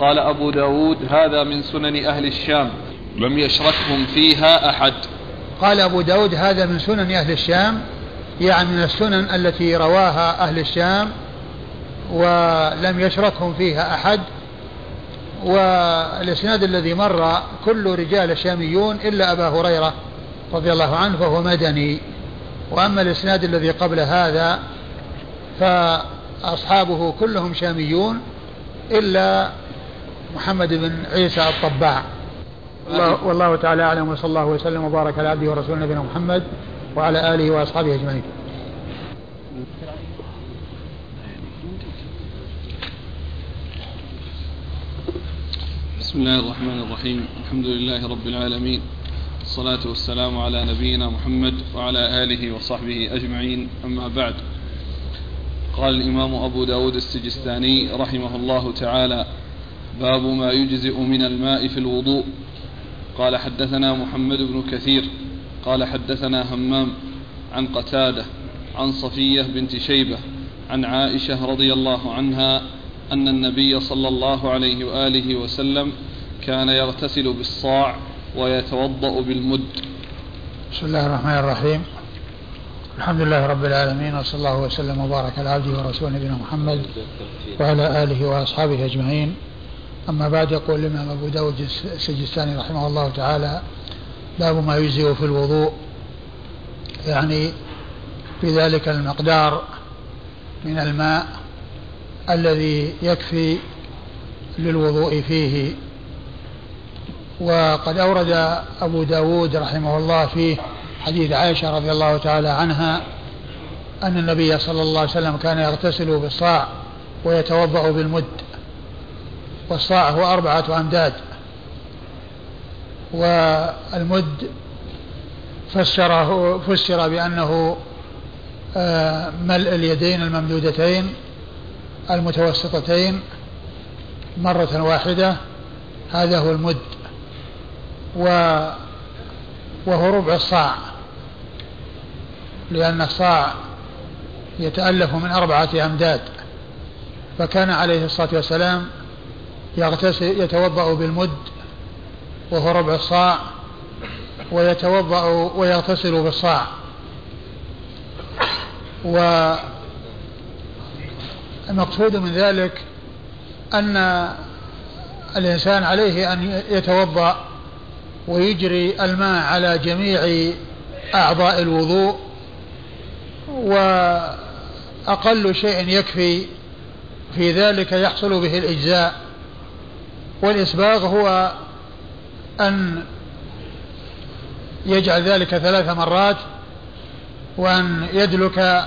قال أبو داود هذا من سنن أهل الشام لم يشركهم فيها أحد. قال أبو داود هذا من سنن أهل الشام يعني من السنن التي رواها أهل الشام ولم يشركهم فيها أحد. والإسناد الذي مر كل رجال شاميون إلا أبا هريرة رضي الله عنه فهو مدني. وأما الإسناد الذي قبل هذا فأصحابه كلهم شاميون إلا محمد بن عيسى الطباع. والله, والله تعالى أعلم وصلى الله وسلم وبارك على عبده ورسوله نبينا محمد وعلى آله وأصحابه أجمعين. بسم الله الرحمن الرحيم. الحمد لله رب العالمين. الصلاة والسلام على نبينا محمد وعلى آله وصحبه أجمعين. أما بعد قال الإمام أبو داود السجستاني رحمه الله تعالى باب ما يجزئ من الماء في الوضوء. قال حدثنا محمد بن كثير قال حدثنا همام عن قتادة عن صفية بنت شيبة عن عائشة رضي الله عنها أن النبي صلى الله عليه وآله وسلم كان يغتسل بالصاع ويتوضأ بالمد. بسم الله الرحمن الرحيم. الحمد لله رب العالمين وصلى الله وسلم وبارك على عبده ورسوله نبينا محمد وعلى آله وأصحابه أجمعين. أما بعد يقول الإمام أبو داود السجستاني رحمه الله تعالى باب ما يجزئ في الوضوء. يعني في ذلك المقدار من الماء الذي يكفي للوضوء فيه. وقد أورد أبو داود رحمه الله فيه حديث عائشة رضي الله تعالى عنها أن النبي صلى الله عليه وسلم كان يغتسل بالصاع ويتوضأ بالمد. والصاع هو أربعة أمداد. والمد فسره فسر بأنه آه، ملء اليدين الممدودتين المتوسطتين مرة واحدة. هذا هو المد. و وهو ربع الصاع. لأن الصاع يتألف من أربعة أمداد. فكان عليه الصلاة والسلام يغتسل يتوضأ بالمد وهو ربع الصاع ويتوضأ ويغتسل بالصاع. والمقصود من ذلك أن الإنسان عليه أن يتوضأ ويجري الماء على جميع أعضاء الوضوء وأقل شيء يكفي في ذلك يحصل به الإجزاء. والإسباغ هو أن يجعل ذلك ثلاث مرات وأن يدلك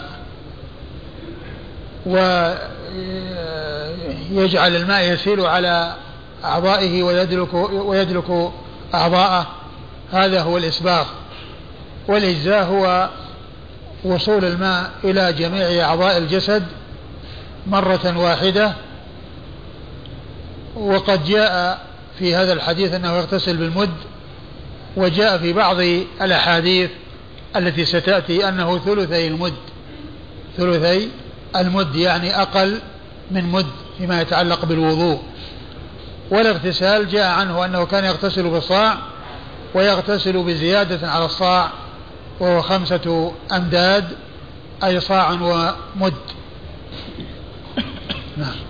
ويجعل الماء يسيل على أعضائه ويدلك ويدلك أعضاءه. هذا هو الإسباغ. والإجزاء هو وصول الماء إلى جميع أعضاء الجسد مرة واحدة وقد جاء في هذا الحديث أنه يغتسل بالمد وجاء في بعض الأحاديث التي ستأتي أنه ثلثي المد. ثلثي المد يعني أقل من مد فيما يتعلق بالوضوء. والاغتسال جاء عنه أنه كان يغتسل بالصاع ويغتسل بزيادة على الصاع وهو خمسة أمداد أي صاع ومد. نعم.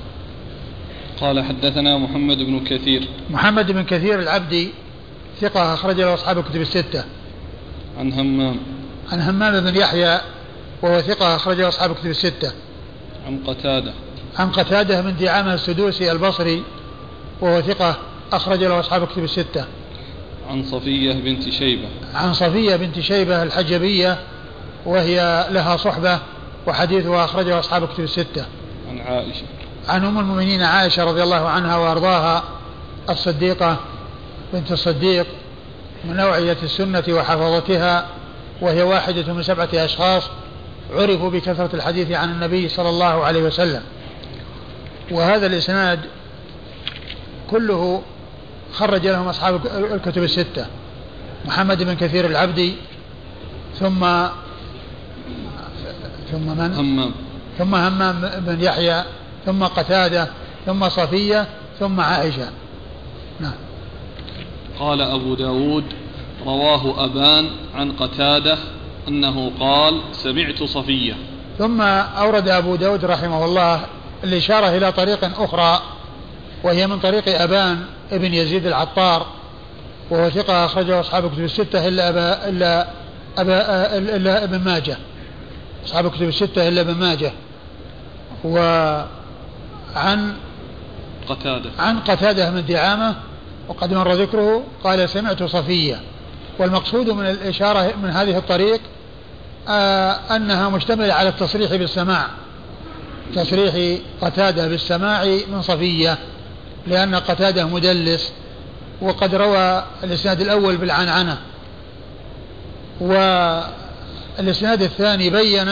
قال حدثنا محمد بن كثير. محمد بن كثير العبدي ثقة أخرج له أصحاب الكتب الستة. عن همام. عن همام بن يحيى وهو ثقة أخرج له أصحاب الكتب الستة. عن قتادة. عن قتادة من دعامة السدوسي البصري وهو ثقة أخرج له أصحاب الكتب الستة. عن صفية بنت شيبة. عن صفية بنت شيبة الحجبية وهي لها صحبة وحديثها أخرجه أصحاب الكتب الستة. عن عائشة. عن أم المؤمنين عائشة رضي الله عنها وأرضاها الصديقة بنت الصديق من نوعية السنة وحفظتها وهي واحدة من سبعة أشخاص عرفوا بكثرة الحديث عن النبي صلى الله عليه وسلم وهذا الإسناد كله خرج لهم أصحاب الكتب الستة محمد بن كثير العبدي ثم ثم من؟ همام ثم همام بن يحيى ثم قتادة ثم صفية ثم عائشة. نعم. قال أبو داود رواه أبان عن قتادة أنه قال سمعت صفية. ثم أورد أبو داود رحمه الله الإشارة إلى طريق أخرى وهي من طريق أبان ابن يزيد العطار وهو ثقة أخرجه أصحاب كتب الستة إلا أبا إلا أبا إلا ابن ماجه. أصحاب كتب الستة إلا ابن ماجه. وعن قتادة. عن قتادة من دعامة وقد مر ذكره قال سمعت صفية. والمقصود من الإشارة من هذه الطريق آه أنها مشتملة على التصريح بالسماع. تصريح قتادة بالسماع من صفية لأن قتادة مدلس وقد روى الإسناد الأول بالعنعنة. والإسناد الثاني بين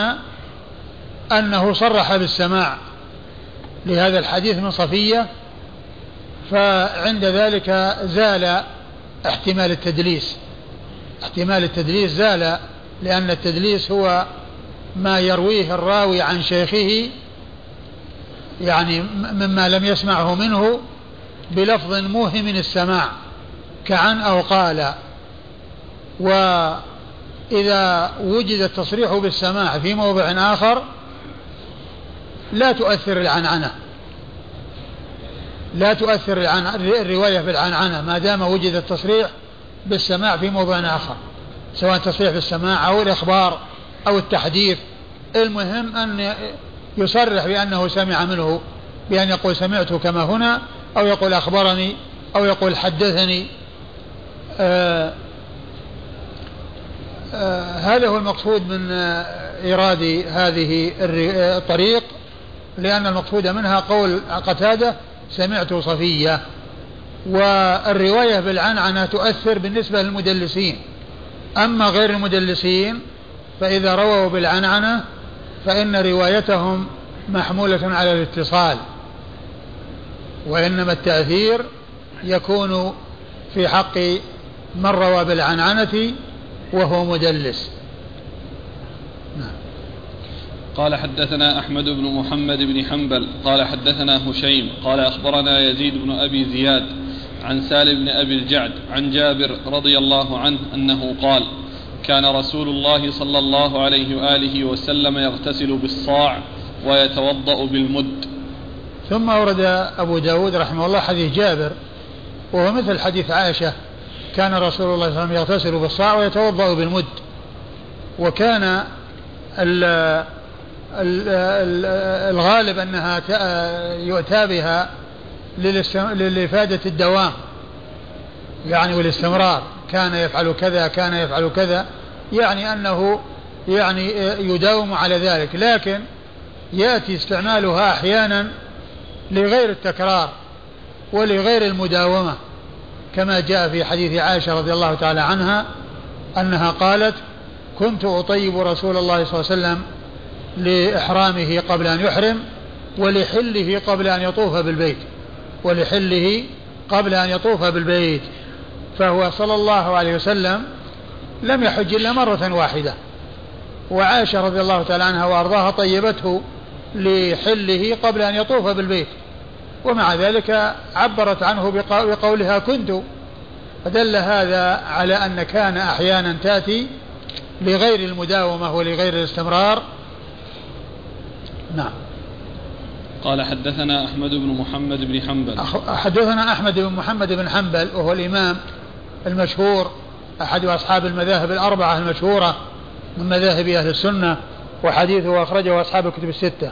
أنه صرح بالسماع. لهذا الحديث من صفية فعند ذلك زال احتمال التدليس. احتمال التدليس زال لأن التدليس هو ما يرويه الراوي عن شيخه يعني مما لم يسمعه منه بلفظ موهم السماع كعن أو قال. وإذا وجد التصريح بالسماع في موضع آخر لا تؤثر العنعنة. لا تؤثر الرواية بالعنعنة ما دام وجد التصريح بالسماع في موضع آخر سواء تصريح بالسماع أو الإخبار أو التحديث. المهم أن يصرح بأنه سمع منه بأن يقول سمعت كما هنا أو يقول أخبرني أو يقول حدثني. آآ آآ هذا هو المقصود من إيراد هذه الطريق. لأن المقصود منها قول قتادة سمعت صفية. والرواية بالعنعنة تؤثر بالنسبة للمدلسين. أما غير المدلسين فإذا رووا بالعنعنة فإن روايتهم محمولة على الاتصال. وإنما التأثير يكون في حق من روى بالعنعنة وهو مدلس نعم. قال حدثنا أحمد بن محمد بن حنبل قال حدثنا هشيم قال أخبرنا يزيد بن أبي زياد عن سالم بن أبي الجعد عن جابر رضي الله عنه أنه قال كان رسول الله صلى الله عليه وآله وسلم يغتسل بالصاع ويتوضأ بالمد. ثم ورد أبو داود رحمه الله حديث جابر وهو مثل حديث عائشة كان رسول الله صلى الله عليه وسلم يغتسل بالصاع ويتوضأ بالمد. وكان ال الغالب أنها يؤتى بها لإفادة الدوام. يعني والاستمرار. كان يفعل كذا كان يفعل كذا. يعني أنه يعني يداوم على ذلك. لكن يأتي استعمالها أحيانا لغير التكرار ولغير المداومة. كما جاء في حديث عائشة رضي الله تعالى عنها أنها قالت كنت أطيب رسول الله صلى الله عليه وسلم لإحرامه قبل أن يحرم ولحله قبل أن يطوف بالبيت ولحله قبل أن يطوف بالبيت. فهو صلى الله عليه وسلم لم يحج إلا مرة واحدة. وعائشة رضي الله تعالى عنها وأرضاها طيبته لحله قبل أن يطوف بالبيت. ومع ذلك عبرت عنه بقولها كنت. فدل هذا على أن كان أحيانا تأتي لغير المداومة ولغير الاستمرار نعم. قال حدثنا أحمد بن محمد بن حنبل. حدثنا أحمد بن محمد بن حنبل وهو الإمام المشهور أحد أصحاب المذاهب الأربعة المشهورة من مذاهب أهل السنة وحديثه أخرجه أصحاب الكتب الستة.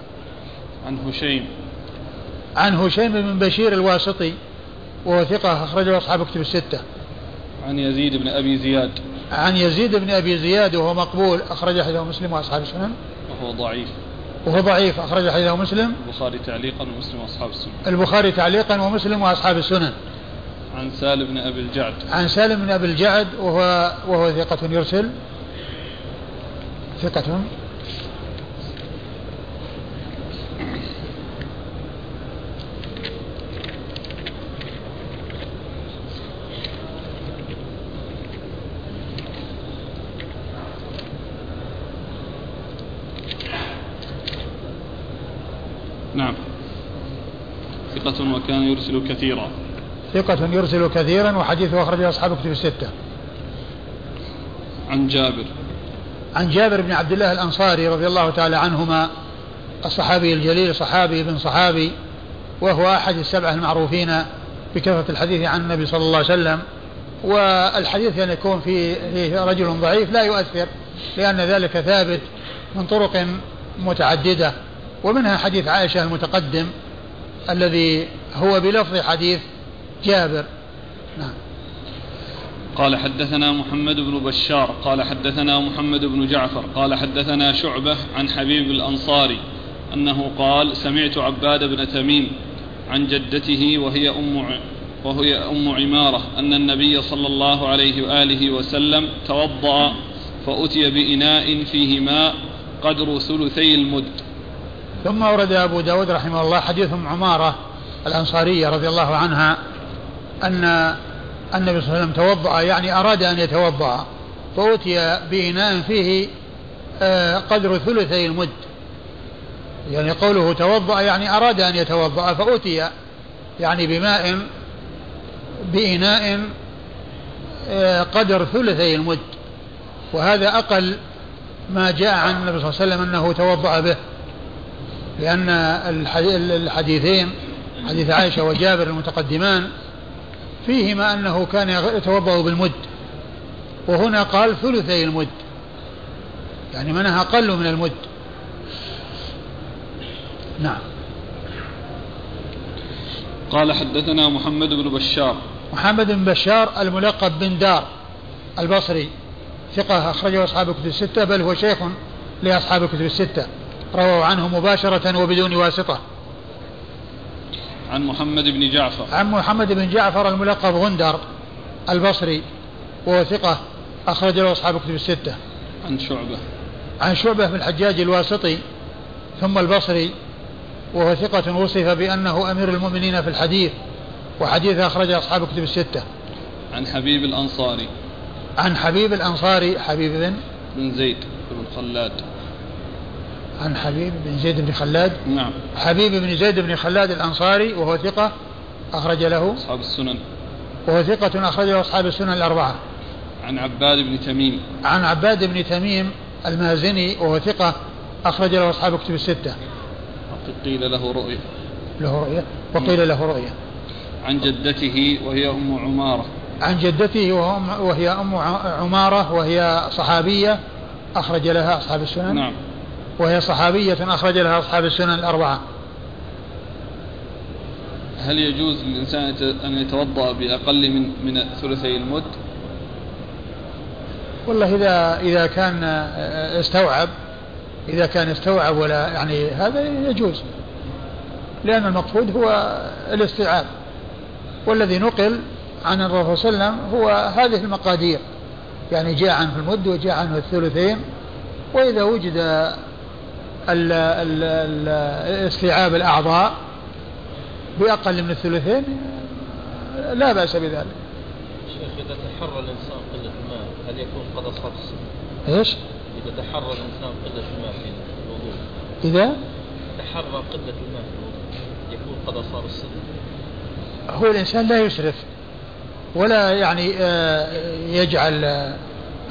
عن هشيم. عن هشيم بن بشير الواسطي وهو ثقة أخرجه أصحاب الكتب الستة. عن يزيد بن أبي زياد. عن يزيد بن أبي زياد وهو مقبول أخرج حديثه مسلم وأصحاب السنن. وهو ضعيف. وهو ضعيف أخرج حديثه مسلم. البخاري تعليقا ومسلم وأصحاب السنن البخاري تعليقا ومسلم وأصحاب السنن عن سالم بن أبي الجعد. عن سالم بن أبي الجعد وهو وهو ثقة يرسل. ثقة نعم ثقة وكان يرسل كثيرا. ثقة يرسل كثيرا وحديثه أخرجه أصحاب كتب الستة. عن جابر. عن جابر بن عبد الله الأنصاري رضي الله تعالى عنهما الصحابي الجليل صحابي بن صحابي وهو أحد السبعة المعروفين بكثرة الحديث عن النبي صلى الله عليه وسلم. والحديث أن يكون فيه رجل ضعيف لا يؤثر لأن ذلك ثابت من طرق متعددة ومنها حديث عائشة المتقدم. الذي هو بلفظ حديث جابر. نعم. قال حدثنا محمد بن بشار قال حدثنا محمد بن جعفر قال حدثنا شعبة عن حبيب الأنصاري أنه قال سمعت عباد بن تميم عن جدته وهي أم وهي أم عمارة أن النبي صلى الله عليه وآله وسلم توضأ فأتي بإناء فيه ماء قدر ثلثي المد. ثم ورد أبو داود رحمه الله حديث عمارة الأنصارية رضي الله عنها أن النبي صلى الله عليه وسلم توضأ يعني أراد أن يتوضأ فأتي بإناء فيه آه، قدر ثلثي المد. يعني قوله توضأ يعني أراد أن يتوضأ فأتي يعني بماء بإناء آه، قدر ثلثي المد. وهذا أقل ما جاء عن النبي صلى الله عليه وسلم أنه توضأ به. لأن الحديثين حديث عائشة وجابر المتقدمان فيهما أنه كان يتوضأ بالمد وهنا قال ثلثي المد يعني منها أقل من المد. نعم. قال حدثنا محمد بن بشار. محمد بن بشار الملقب بن دار البصري ثقة أخرجه أصحاب الكتب الستة بل هو شيخ لأصحاب الكتب الستة. رووا عنه مباشرة وبدون واسطة. عن محمد بن جعفر. عن محمد بن جعفر الملقب غندر البصري وهو ثقة أخرج له أصحاب الكتب الستة. عن شعبة. عن شعبة بن الحجاج الواسطي ثم البصري وهو ثقة وصف بأنه أمير المؤمنين في الحديث وحديث أخرج أصحاب الكتب الستة. عن حبيب الأنصاري. عن حبيب الأنصاري حبيب بن بن زيد بن خلاد عن حبيب بن زيد بن خلاد. نعم. حبيب بن زيد بن خلاد الأنصاري وهو ثقة أخرج له. أصحاب السنن. وهو ثقة أخرج له أصحاب السنن الأربعة. عن عباد بن تميم. عن عباد بن تميم المازني وهو ثقة أخرج له أصحاب كتب الستة. قيل له رؤية. له رؤية. وقيل له رؤية. عن جدته وهي أم عمارة. عن جدته وهي أم عمارة وهي صحابية أخرج لها أصحاب السنن. نعم. وهي صحابية أخرج لها أصحاب السنن الأربعة. هل يجوز للإنسان أن يتوضأ بأقل من من ثلثي المد؟ والله إذا إذا كان استوعب إذا كان استوعب ولا يعني هذا يجوز. لأن المقصود هو الاستيعاب. والذي نقل عن الرسول صلى الله عليه وسلم هو هذه المقادير. يعني جاء عنه المد وجاء عنه الثلثين. وإذا وجد استيعاب الأعضاء بأقل من الثلثين لا بأس بذلك. شيخ إذا تحرى الإنسان قلة الماء هل يكون قد أصاب السن؟ إيش؟ إذا تحرى الإنسان قلة الماء في الوضوء. إذا؟ تحرى قلة الماء في الوضوء يكون قد أصاب السن هو الإنسان لا يسرف ولا يعني آه، يجعل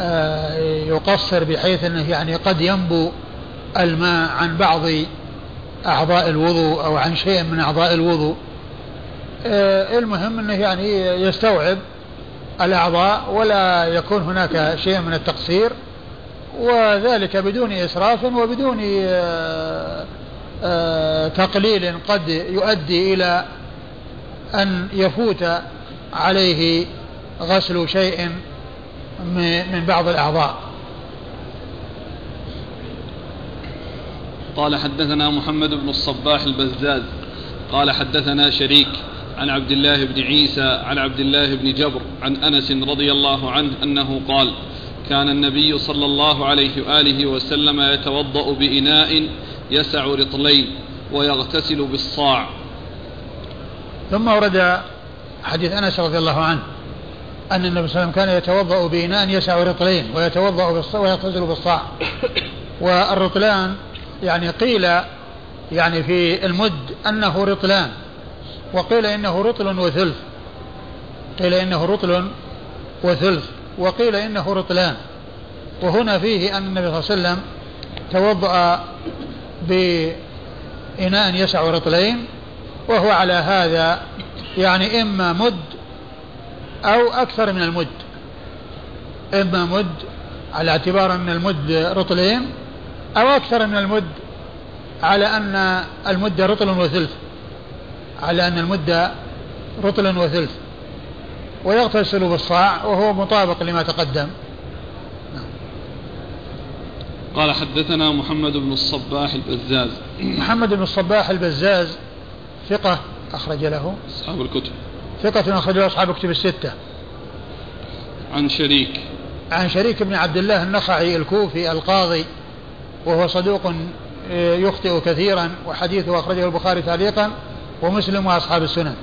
آه، يقصر بحيث أنه يعني قد ينبو. الماء عن بعض أعضاء الوضوء أو عن شيء من أعضاء الوضوء. آه، المهم أنه يعني يستوعب الأعضاء ولا يكون هناك شيء من التقصير وذلك بدون إسراف وبدون آه، آه، تقليل قد يؤدي إلى أن يفوت عليه غسل شيء من بعض الأعضاء. قال حدثنا محمد بن الصباح البزاز قال حدثنا شريك عن عبد الله بن عيسى عن عبد الله بن جبر عن أنس رضي الله عنه أنه قال كان النبي صلى الله عليه وآله وسلم يتوضأ بإناء يسع رطلين ويغتسل بالصاع. ثم ورد حديث أنس رضي الله عنه أن النبي صلى الله عليه وسلم كان يتوضأ بإناء يسع رطلين ويتوضأ ويغتسل بالصاع. والرطلان يعني قيل يعني في المد أنه رطلان وقيل إنه رطل وثلث قيل إنه رطل وثلث وقيل إنه رطلان. وهنا فيه أن النبي صلى الله عليه وسلم توضأ بإناء يسع رطلين وهو على هذا يعني إما مد أو أكثر من المد. إما مد على اعتبار أن المد رطلين أو أكثر من المد على أن المد رطل وثلث. على أن المد رطل وثلث. ويغتسل بالصاع وهو مطابق لما تقدم. قال حدثنا محمد بن الصباح البزاز. محمد بن الصباح البزاز ثقة أخرج له. أصحاب الكتب. ثقة أخرج له أصحاب الكتب الستة. عن شريك. عن شريك بن عبد الله النخعي الكوفي القاضي. وهو صدوق آه، يخطئ كثيرا وحديثه أخرجه البخاري تعليقا ومسلم وأصحاب السنن.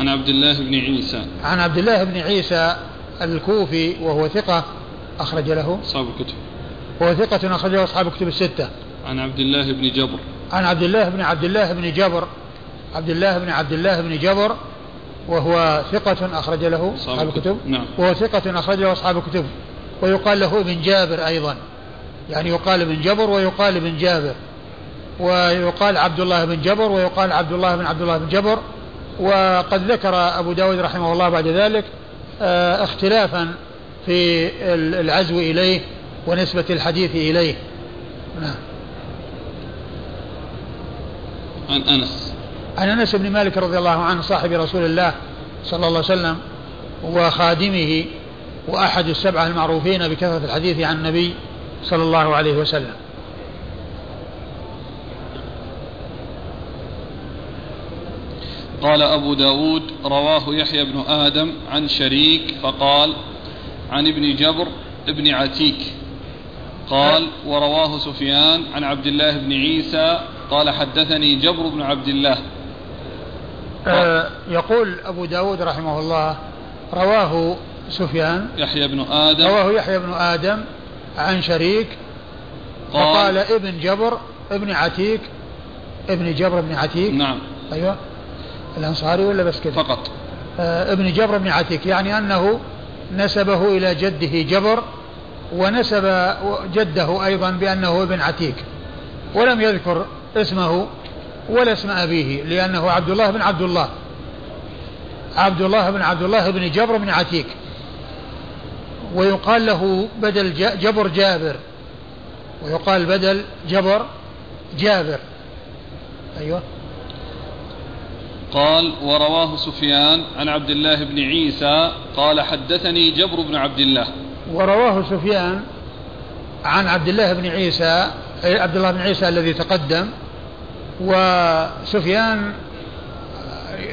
عن عبد الله بن عيسى. عن عبد الله بن عيسى الكوفي وهو ثقة أخرج له. أصحاب الكتب. وهو ثقة أخرجه أصحاب الكتب الستة. عن عبد الله بن جبر. عن عبد الله بن عبد الله بن جبر. عبد الله بن عبد الله بن جبر وهو ثقة أخرج له. أصحاب الكتب. نعم. وهو ثقة أخرج له أصحاب الكتب. ويقال له ابن جابر أيضا. يعني يقال ابن جبر ويقال ابن جابر ويقال عبد الله بن جبر ويقال عبد الله بن عبد الله بن جبر. وقد ذكر أبو داود رحمه الله بعد ذلك آه، اختلافا في العزو إليه ونسبة الحديث إليه. نعم. عن أنس. عن أنس بن مالك رضي الله عنه صاحب رسول الله صلى الله عليه وسلم وخادمه وأحد السبعة المعروفين بكثرة الحديث عن النبي صلى الله عليه وسلم. قال أبو داود رواه يحيى بن آدم عن شريك فقال عن ابن جبر ابن عتيك قال ورواه سفيان عن عبد الله بن عيسى قال حدثني جبر بن عبد الله. آه يقول أبو داود رحمه الله رواه سفيان يحيى بن آدم. رواه يحيى بن آدم عن شريك قال. فقال ابن جبر ابن عتيك ابن جبر بن عتيك. نعم. أيوه. الأنصاري ولا بس كذا فقط. آه ابن جبر بن عتيك يعني أنه نسبه إلى جده جبر ونسب جده أيضا بأنه ابن عتيك. ولم يذكر اسمه ولا اسم أبيه لأنه عبد الله بن عبد الله. عبد الله بن عبد الله بن جبر بن عتيك. ويقال له بدل جبر جابر. ويقال بدل جبر جابر. أيوه. قال ورواه سفيان عن عبد الله بن عيسى قال حدثني جبر بن عبد الله. ورواه سفيان عن عبد الله بن عيسى عبد الله بن عيسى الذي تقدم. وسفيان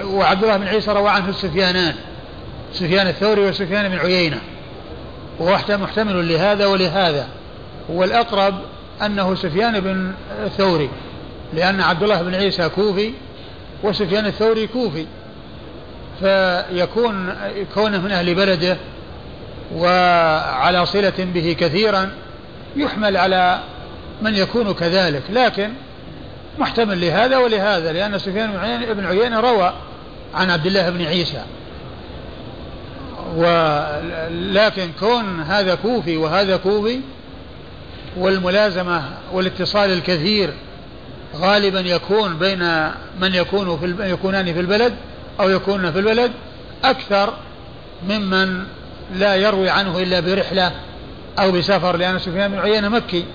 وعبد الله بن عيسى روى عنه السفيانان سفيان الثوري وسفيان بن عيينة. وهو محتمل لهذا ولهذا. والأقرب أنه سفيان بن الثوري لأن عبد الله بن عيسى كوفي وسفيان الثوري كوفي. فيكون كونه من أهل بلده وعلى صلة به كثيرا يحمل على من يكون كذلك. لكن محتمل لهذا ولهذا لأن سفيان بن عيينة روى عن عبد الله بن عيسى. ولكن كون هذا كوفي وهذا كوفي والملازمة والاتصال الكثير غالبا يكون بين من يكون في يكونان في البلد أو يكونون في البلد أكثر ممن لا يروي عنه إلا برحلة أو بسفر لأن سفيان بن عيينة مكي.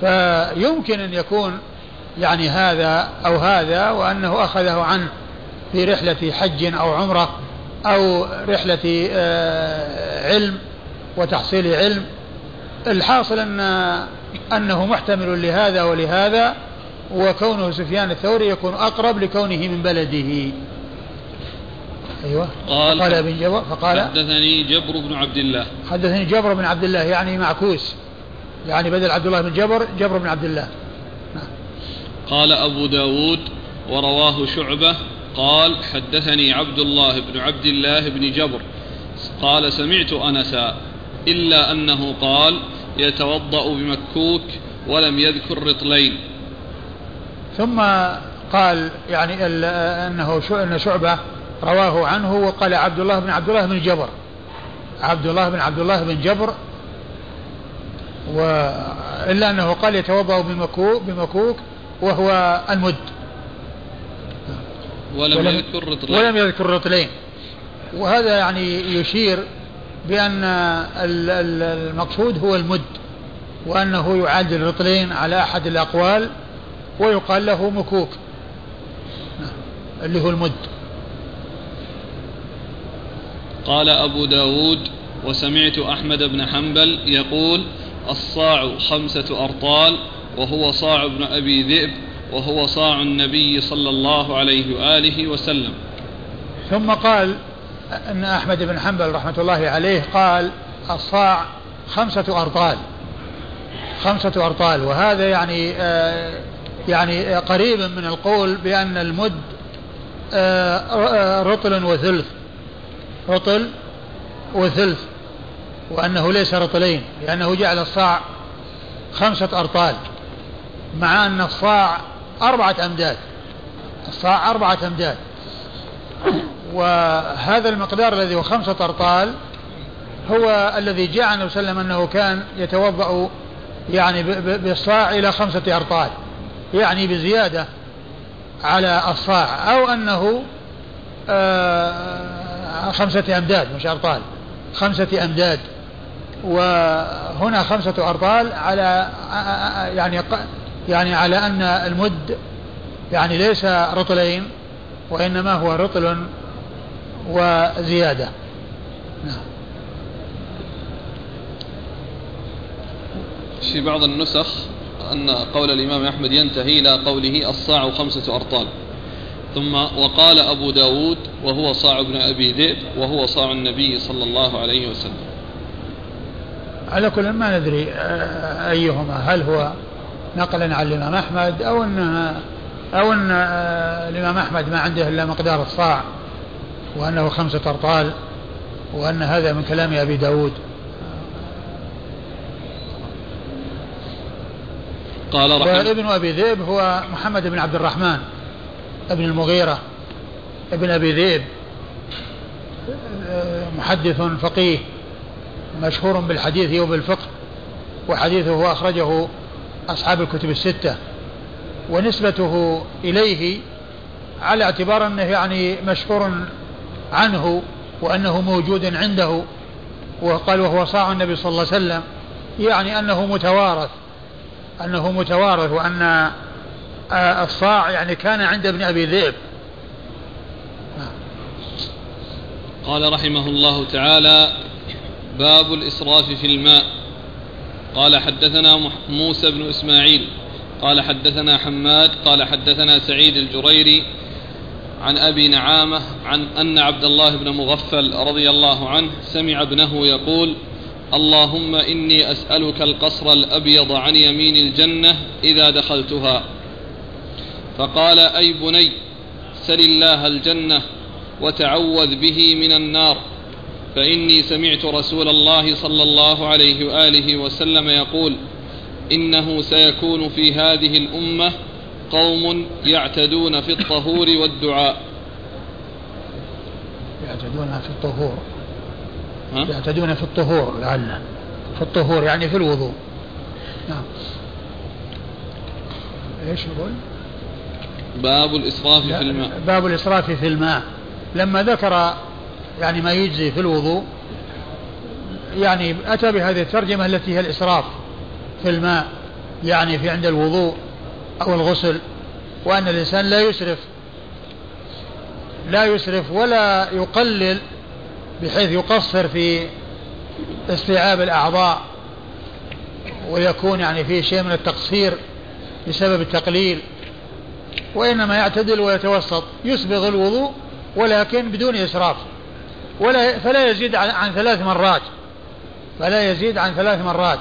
فيمكن أن يكون يعني هذا أو هذا وأنه أخذه عنه في رحلة حج أو عمرة. أو رحلة آه، علم وتحصيل علم. الحاصل أن أنه محتمل لهذا ولهذا وكونه سفيان الثوري يكون أقرب لكونه من بلده. أيوة. قال قال ابن جبر فقال حدثني جبر بن عبد الله. حدثني جبر بن عبد الله يعني معكوس يعني بدل عبد الله بن جبر جبر بن عبد الله. نعم. قال أبو داود ورواه شعبة قال حدثني عبد الله بن عبد الله بن جبر. قال سمعت أنسا إلا أنه قال يتوضأ بمكوك ولم يذكر رطلين. ثم قال يعني أنه أن شعبة رواه عنه وقال عبد الله بن عبد الله بن جبر. عبد الله بن عبد الله بن جبر وإلا أنه قال يتوضأ بمكوك, بمكوك وهو المد. ولم, ولم يذكر رطلين. ولم يذكر رطلين. وهذا يعني يشير بأن المقصود هو المد وأنه يعادل رطلين على أحد الأقوال ويقال له مكوك اللي هو المد. قال أبو داود وسمعت أحمد بن حنبل يقول الصاع خمسة أرطال وهو صاع ابن أبي ذئب وهو صاع النبي صلى الله عليه وآله وسلم. ثم قال أن أحمد بن حنبل رحمة الله عليه قال الصاع خمسة أرطال. خمسة أرطال. وهذا يعني آه يعني قريب من القول بأن المد آه, رطل وثلث. رطل وثلث. وأنه ليس رطلين لأنه جعل الصاع خمسة أرطال. مع أن الصاع أربعة أمداد. الصاع أربعة أمداد. وهذا المقدار الذي هو خمسة أرطال هو الذي جاء عليه وسلم أنه كان يتوضأ يعني بالصاع إلى خمسة أرطال يعني بزيادة على الصاع أو أنه آه، خمسة أمداد مش أرطال خمسة أمداد. وهنا خمسة أرطال على يعني يعني على أن المد يعني ليس رطلين وإنما هو رطل وزيادة. نعم. في بعض النسخ أن قول الإمام أحمد ينتهي إلى قوله الصاع خمسة أرطال. ثم وقال أبو داود وهو صاع ابن أبي ذئب وهو صاع النبي صلى الله عليه وسلم. على كل ما ندري آه، أيهما؟ هل هو نقلا عن الإمام أحمد أو أنها أو أن آه، الإمام أحمد ما عنده إلا مقدار الصاع وأنه خمسة أرطال وأن هذا من كلام أبي داود. قال رحمه وابن أبي ذئب هو محمد بن عبد الرحمن ابن المغيرة ابن أبي ذئب محدث فقيه مشهور بالحديث وبالفقه وحديثه أخرجه أصحاب الكتب الستة ونسبته إليه على اعتبار أنه يعني مشهور عنه وأنه موجود عنده وقال وهو صاع النبي صلى الله عليه وسلم يعني أنه متوارث أنه متوارث وأن آه، الصاع يعني كان عند ابن أبي ذئب. قال رحمه الله تعالى باب الإسراف في الماء. قال حدثنا موسى بن إسماعيل قال حدثنا حماد قال حدثنا سعيد الجريري عن أبي نعامة عن أن عبد الله بن مغفل رضي الله عنه سمع ابنه يقول اللهم إني أسألك القصر الأبيض عن يمين الجنة إذا دخلتها. فقال أي بني سل الله الجنة وتعوذ به من النار. فإني سمعت رسول الله صلى الله عليه وآله وسلم يقول إنه سيكون في هذه الأمة قوم يعتدون في الطهور والدعاء. يعتدون في الطهور. يعتدون في الطهور لعله في الطهور يعني في الوضوء. نعم. إيش يقول؟ باب الإسراف في الماء. باب الإسراف في الماء. لما ذكر يعني ما يجزي في الوضوء. يعني أتى بهذه الترجمة التي هي الإسراف في الماء يعني في عند الوضوء أو الغسل وأن الإنسان لا يسرف لا يسرف ولا يقلل بحيث يقصر في استيعاب الأعضاء ويكون يعني فيه شيء من التقصير بسبب التقليل وإنما يعتدل ويتوسط يسبغ الوضوء ولكن بدون إسراف. ولا فلا يزيد عن ثلاث مرات. فلا يزيد عن ثلاث مرات.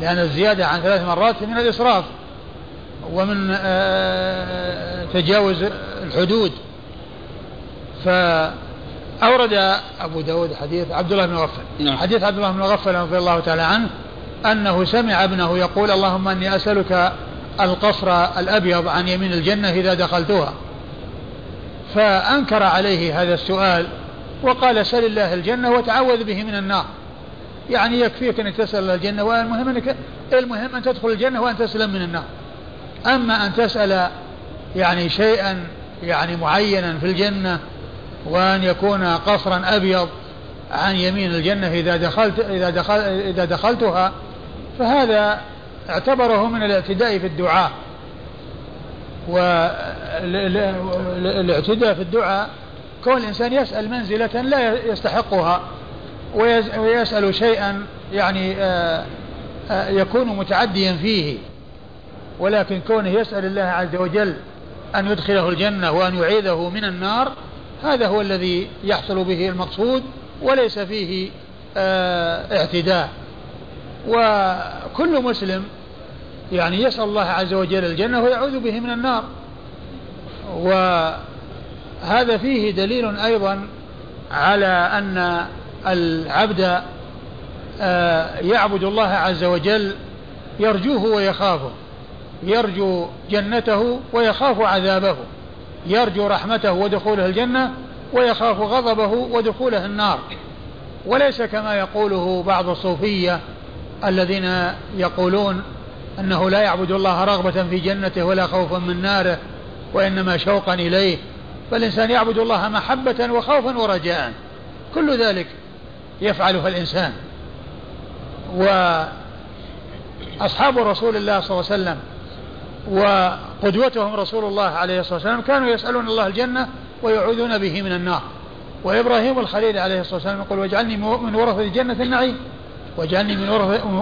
لأن الزيادة عن ثلاث مرات من الإسراف. ومن آه، آه، تجاوز الحدود. فأورد أبو داود حديث عبد الله بن مغفل نعم. حديث عبد الله بن مغفل رضي الله تعالى عنه أنه سمع ابنه يقول اللهم أني أسألك القصر الأبيض عن يمين الجنة إذا دخلتها. فأنكر عليه هذا السؤال. وقال سل الله الجنة وتعوذ به من النار. يعني يكفيك أنك تسأل الله الجنة والمهم أنك المهم أن تدخل الجنة وأن تسلم من النار. أما أن تسأل يعني شيئا يعني معينا في الجنة وأن يكون قصرا أبيض عن يمين الجنة إذا دخلت إذا دخل إذا دخلتها فهذا اعتبره من الاعتداء في الدعاء. والاعتداء في الدعاء كون الإنسان يسأل منزلة لا يستحقها ويسأل شيئا يعني آه، آه، يكون متعديا فيه. ولكن كونه يسأل الله عز وجل أن يدخله الجنة وأن يعيذه من النار هذا هو الذي يحصل به المقصود وليس فيه آه، اعتداء. وكل مسلم يعني يسأل الله عز وجل الجنة ويعوذ به من النار. وهذا فيه دليل أيضا على أن العبد آه، يعبد الله عز وجل يرجوه ويخافه يرجو جنته ويخاف عذابه يرجو رحمته ودخوله الجنة ويخاف غضبه ودخوله النار. وليس كما يقوله بعض الصوفية الذين يقولون أنه لا يعبد الله رغبة في جنته ولا خوفا من ناره وإنما شوقا إليه. فالإنسان يعبد الله محبة وخوفا ورجاء. كل ذلك يفعله الإنسان. وأصحاب رسول الله صلى الله عليه وسلم وقدوتهم رسول الله عليه الصلاة والسلام كانوا يسألون الله الجنة ويعوذون به من النار. وإبراهيم الخليل عليه الصلاة والسلام يقول واجعلني من ورثة جنة النعيم واجعلني من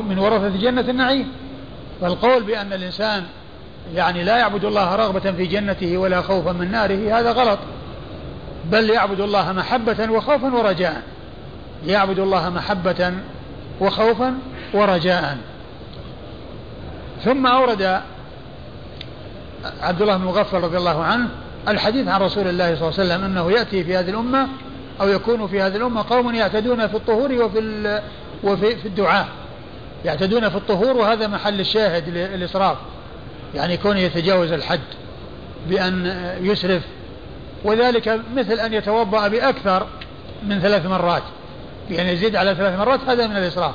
من ورثة جنة النعيم. فالقول بأن الإنسان يعني لا يعبد الله رغبة في جنته ولا خوفا من ناره هذا غلط. بل يعبد الله محبة وخوفا ورجاء. يعبد الله محبة وخوفا ورجاء. ثم أورد عبد الله بن مغفل رضي الله عنه الحديث عن رسول الله صلى الله عليه وسلم أنه يأتي في هذه الأمة أو يكون في هذه الأمة قوم يعتدون في الطهور وفي وفي في الدعاء. يعتدون في الطهور وهذا محل الشاهد الإسراف يعني كونه يتجاوز الحد بأن يسرف وذلك مثل أن يتوضأ بأكثر من ثلاث مرات. بأن يزيد على ثلاث مرات هذا من الإسراف.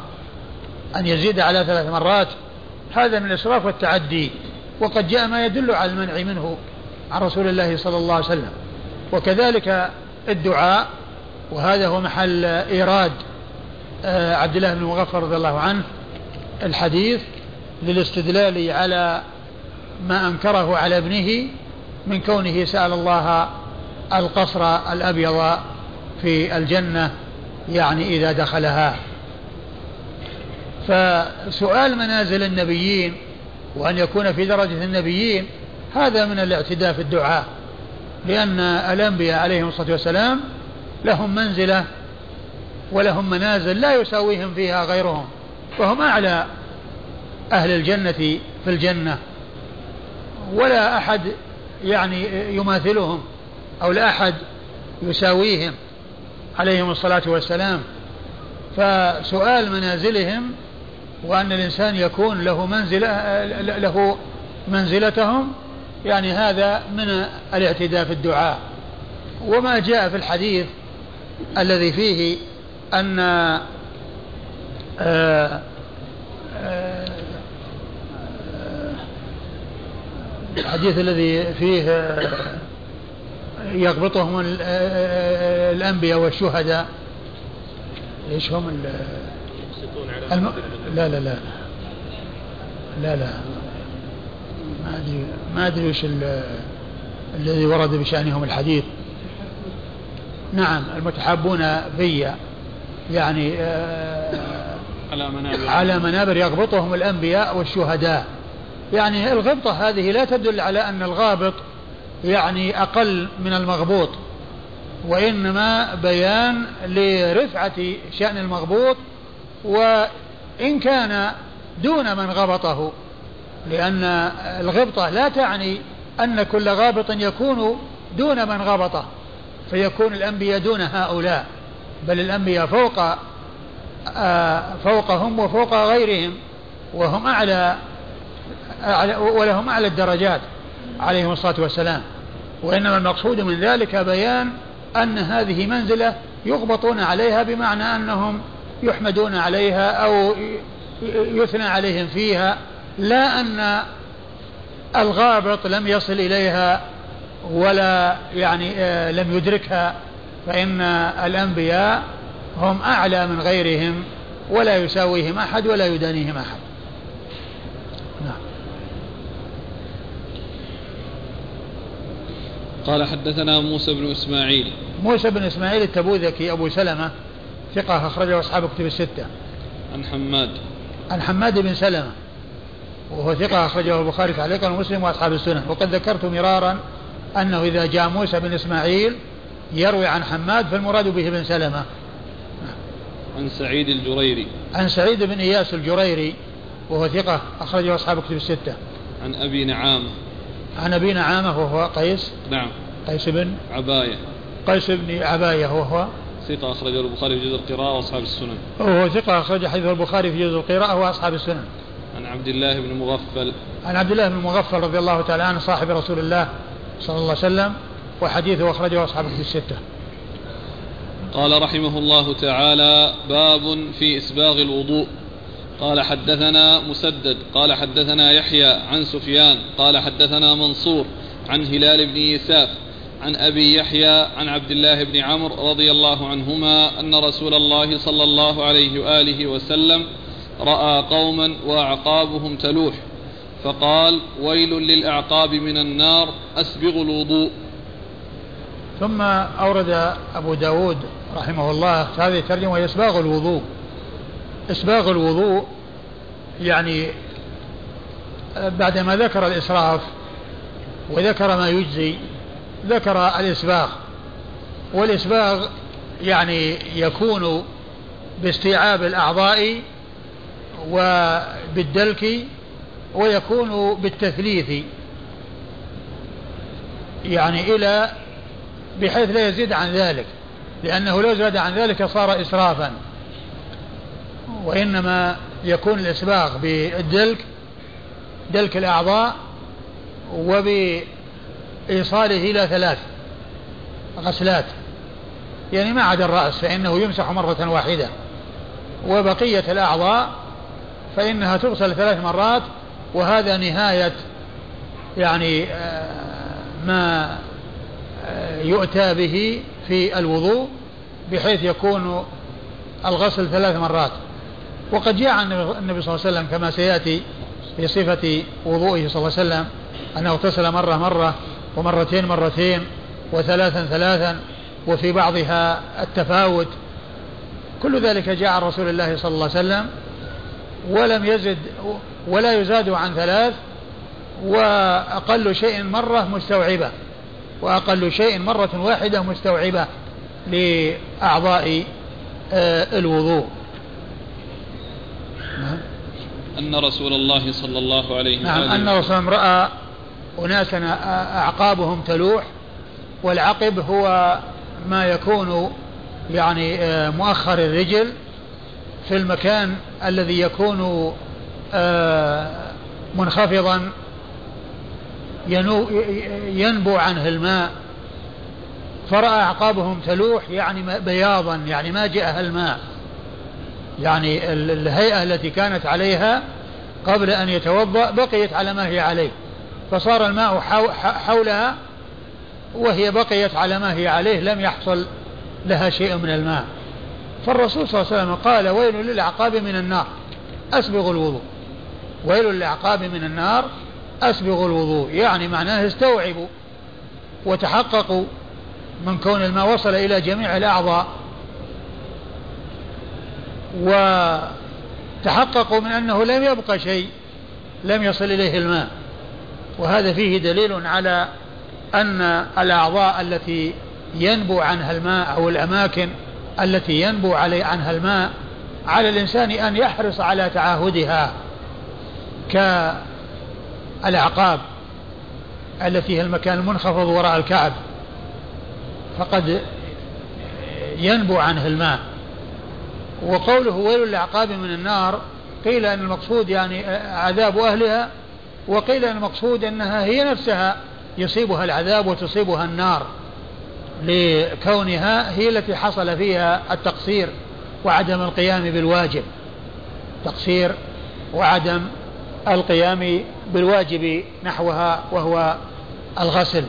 أن يزيد على ثلاث مرات هذا من الإسراف والتعدي. وقد جاء ما يدل على المنع منه عن رسول الله صلى الله عليه وسلم. وكذلك الدعاء وهذا هو محل إيراد آه، عبد الله بن مغفر رضي الله عنه الحديث للاستدلال على ما أنكره على ابنه من كونه سأل الله القصر الأبيض في الجنة يعني إذا دخلها. فسؤال منازل النبيين وأن يكون في درجة النبيين هذا من الاعتداء في الدعاء لأن الأنبياء عليهم الصلاة والسلام لهم منزلة ولهم منازل لا يساويهم فيها غيرهم وهم أعلى أهل الجنة في الجنة. ولا أحد يعني يماثلهم أو لا أحد يساويهم عليهم الصلاة والسلام. فسؤال منازلهم وأن الإنسان يكون له منزلة له منزلتهم يعني هذا من الاعتداء في الدعاء. وما جاء في الحديث الذي فيه أن آه، آه، الحديث الذي فيه آه، يغبطهم الأنبياء والشهداء. إيش هم الم... لا لا لا. لا لا. ما أدري ما أدري وش الذي ورد بشأنهم الحديث. نعم المتحابون في يعني آه على منابر. على منابر يغبطهم الأنبياء والشهداء. يعني الغبطة هذه لا تدل على أن الغابط يعني أقل من المغبوط وإنما بيان لرفعة شأن المغبوط وإن كان دون من غبطه لأن الغبطة لا تعني أن كل غابط يكون دون من غبطه فيكون الأنبياء دون هؤلاء بل الأنبياء فوق آه، فوقهم وفوق غيرهم وهم أعلى ولهم أعلى الدرجات عليهم الصلاة والسلام. وإنما المقصود من ذلك بيان أن هذه منزلة يغبطون عليها بمعنى أنهم يحمدون عليها أو يثنى عليهم فيها لا أن الغابط لم يصل إليها ولا يعني آه، لم يدركها فإن الأنبياء هم أعلى من غيرهم ولا يساويهم أحد ولا يدانيهم أحد نعم قال حدثنا موسى بن إسماعيل. موسى بن إسماعيل التبوذكي أبو سلمة ثقة أخرجه أصحاب كتب الستة. عن حماد. عن حماد بن سلمة. وهو ثقة أخرجه البخاري تعليقا ومسلم وأصحاب السنة. وقد ذكرت مرارا أنه إذا جاء موسى بن إسماعيل يروي عن حماد فالمراد به بن سلمة. عن سعيد الجريري. عن سعيد بن إياس الجريري وهو ثقة أخرجه أصحاب كتب الستة. عن أبي نعامة عن أبي نعامة وهو قيس. نعم. قيس بن عباية. قيس بن عباية وهو ثقة أخرجه البخاري في جزء القراءة وأصحاب السنن. وهو ثقة أخرج حديث البخاري في جزء القراءة وأصحاب السنن. عن عبد الله بن مغفل. عن عبد الله بن مغفل رضي الله تعالى عنه صاحب رسول الله صلى الله عليه وسلم وحديثه أخرجه أصحاب في الستة. قال رحمه الله تعالى باب في إسباغ الوضوء. قال حدثنا مسدد قال حدثنا يحيى عن سفيان قال حدثنا منصور عن هلال بن يساف عن أبي يحيى عن عبد الله بن عمرو رضي الله عنهما أن رسول الله صلى الله عليه وآله وسلم رأى قوما وأعقابهم تلوح فقال ويل للأعقاب من النار أسبغ الوضوء. ثم أورد أبو داود رحمه الله هذه الترجمة وهي إسباغ الوضوء. إسباغ الوضوء يعني بعدما ذكر الإسراف وذكر ما يجزي ذكر الإسباغ. والإسباغ يعني يكون باستيعاب الأعضاء وبالدلك ويكون بالتثليث يعني إلى بحيث لا يزيد عن ذلك لأنه لو زاد عن ذلك صار إسرافا. وإنما يكون الإسباغ بالدلك دلك الأعضاء وبإيصاله إلى ثلاث غسلات. يعني ما عدا الرأس فإنه يمسح مرة واحدة. وبقية الأعضاء فإنها تغسل ثلاث مرات وهذا نهاية يعني آه، ما آه، يؤتى به في الوضوء بحيث يكون الغسل ثلاث مرات. وقد جاء عن النبي صلى الله عليه وسلم كما سيأتي في صفة وضوئه صلى الله عليه وسلم أنه اغتسل مرة مرة ومرتين مرتين وثلاثا ثلاثا وفي بعضها التفاوت. كل ذلك جاء عن رسول الله صلى الله عليه وسلم ولم يزد ولا يزاد عن ثلاث وأقل شيء مرة مستوعبة وأقل شيء مرة واحدة مستوعبة لأعضاء آه، الوضوء. نعم أن رسول الله صلى الله عليه نعم أن رسول الله رأى أناسا أعقابهم تلوح والعقب هو ما يكون يعني آه، مؤخر الرجل في المكان الذي يكون آه، منخفضا ينبو عنه الماء. فرأى أعقابهم تلوح يعني بياضا يعني ما جاءها الماء. يعني الهيئة التي كانت عليها قبل أن يتوضأ بقيت على ما هي عليه فصار الماء حولها وهي بقيت على ما هي عليه لم يحصل لها شيء من الماء. فالرسول صلى الله عليه وسلم قال ويل للأعقاب من النار أسبغ الوضوء. ويل للأعقاب من النار أسبغ الوضوء يعني معناه استوعبوا وتحققوا من كون الماء وصل إلى جميع الأعضاء. وتحققوا من أنه لم يبقى شيء لم يصل إليه الماء. وهذا فيه دليل على أن الأعضاء التي ينبو عنها الماء أو الأماكن التي ينبو علي عنها الماء على الإنسان أن يحرص على تعاهدها كالأعقاب التي هي المكان المنخفض وراء الكعب. فقد ينبو عنه الماء. وقوله ويل للأعقاب من النار قيل أن المقصود يعني عذاب أهلها وقيل المقصود أنها هي نفسها يصيبها العذاب وتصيبها النار لكونها هي التي حصل فيها التقصير وعدم القيام بالواجب. تقصير وعدم القيام بالواجب نحوها وهو الغسل.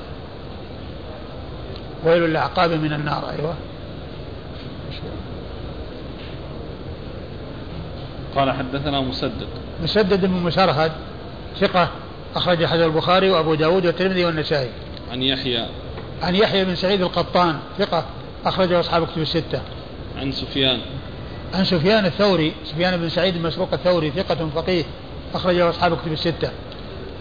ويل الأعقاب من النار أيوه. قال حدثنا مسدد. مسدد بن مسرهد ثقة أخرج حديث البخاري وأبو داود والترمذي والنسائي. عن يحيى. عن يحيى بن سعيد القطان ثقة أخرجه أصحاب كتب الستة. عن سفيان. عن سفيان الثوري سفيان بن سعيد المسروق الثوري ثقة فقيه أخرجه أصحاب كتب الستة.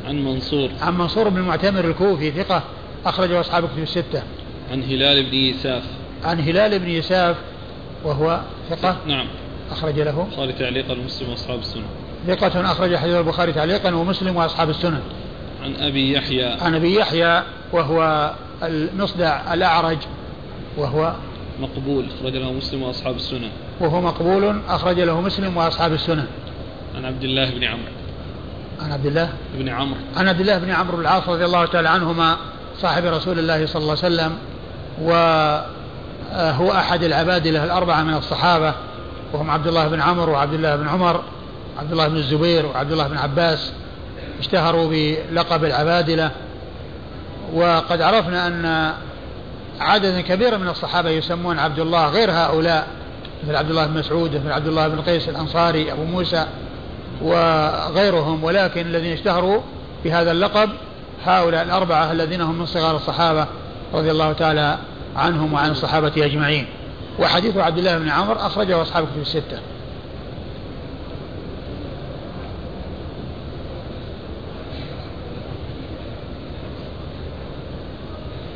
عن منصور. عن منصور بن المعتمر الكوفي ثقة أخرجه أصحاب كتب الستة. عن هلال بن يساف. عن هلال بن يساف وهو ثقة. نعم. أخرج له؟ قال تعليقا مسلم وأصحاب السنن ثقة أخرج حديث البخاري تعليقا ومسلم وأصحاب السنن عن أبي يحيى. عن أبي يحيى وهو المصدع الأعرج وهو مقبول أخرج له مسلم وأصحاب السنن وهو مقبول أخرج له مسلم وأصحاب السنن عن عبد الله بن عمرو. عن عبد الله بن عمرو. عن عبد الله بن عمرو بن العاص رضي الله تعالى عنهما صاحب رسول الله صلى الله عليه وسلم وهو أحد العبادلة الأربعة من الصحابة. وهم عبد الله بن عمرو وعبد الله بن عمر عبد الله بن الزبير وعبد الله بن عباس اشتهروا بلقب العبادلة. وقد عرفنا أن عددا كبيرا من الصحابة يسمون عبد الله غير هؤلاء مثل عبد الله بن مسعود مثل عبد الله بن قيس الأنصاري أبو موسى وغيرهم. ولكن الذين اشتهروا بهذا اللقب هؤلاء الأربعة الذين هم من صغار الصحابة رضي الله تعالى عنهم وعن الصحابة أجمعين. وحديث عبد الله بن عمر أخرجه أصحاب في الستة.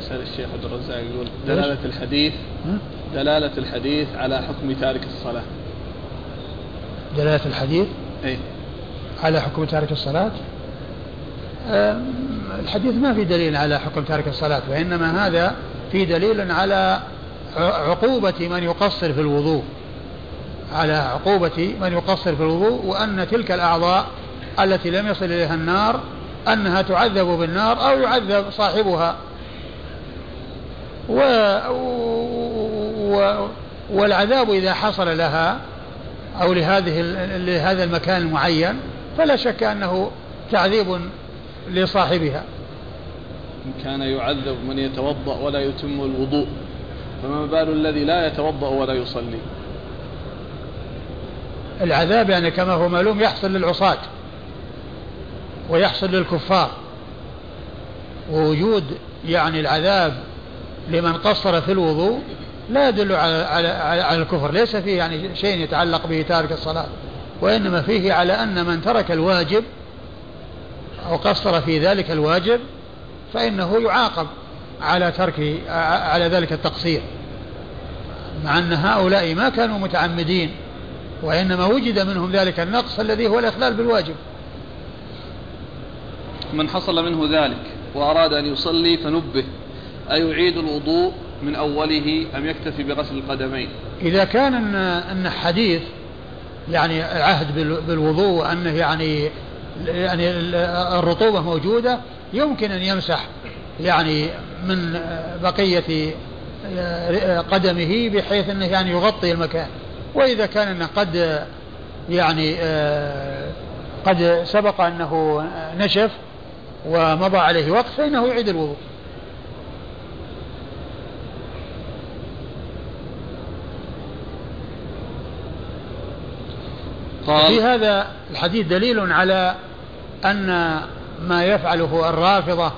سأل الشيخ عبد الرزاق يقول دلالة الحديث دلالة الحديث على حكم تارك الصلاة. دلالة الحديث؟ أي على حكم تارك الصلاة؟ الحديث ما في دليل على حكم تارك الصلاة وإنما هذا في دليل على عقوبة من يقصر في الوضوء على عقوبة من يقصر في الوضوء وأن تلك الأعضاء التي لم يصل إليها النار أنها تعذب بالنار أو يعذب صاحبها. و و والعذاب إذا حصل لها أو لهذه لهذا المكان المعين فلا شك أنه تعذيب لصاحبها. إن كان يعذب من يتوضأ ولا يتم الوضوء. فما بال الذي لا يتوضأ ولا يصلي. العذاب يعني كما هو معلوم يحصل للعصاة ويحصل للكفار. ووجود يعني العذاب لمن قصر في الوضوء لا يدل على على على الكفر. ليس فيه يعني شيء يتعلق به تارك الصلاة وإنما فيه على أن من ترك الواجب أو قصر في ذلك الواجب فإنه يعاقب على ترك على ذلك التقصير. مع أن هؤلاء ما كانوا متعمدين وإنما وجد منهم ذلك النقص الذي هو الإخلال بالواجب. من حصل منه ذلك وأراد أن يصلي فنبه أيعيد الوضوء من أوله أم يكتفي بغسل القدمين؟ إذا كان أن, أن حديث يعني عهد بالوضوء وأنه يعني يعني الرطوبة موجودة يمكن أن يمسح يعني من بقية قدمه بحيث أنه يعني يغطي المكان. وإذا كان أنه قد يعني قد سبق أنه نشف ومضى عليه وقت فإنه يعيد الوضوء. في هذا الحديث دليل على أن ما يفعله الرافضة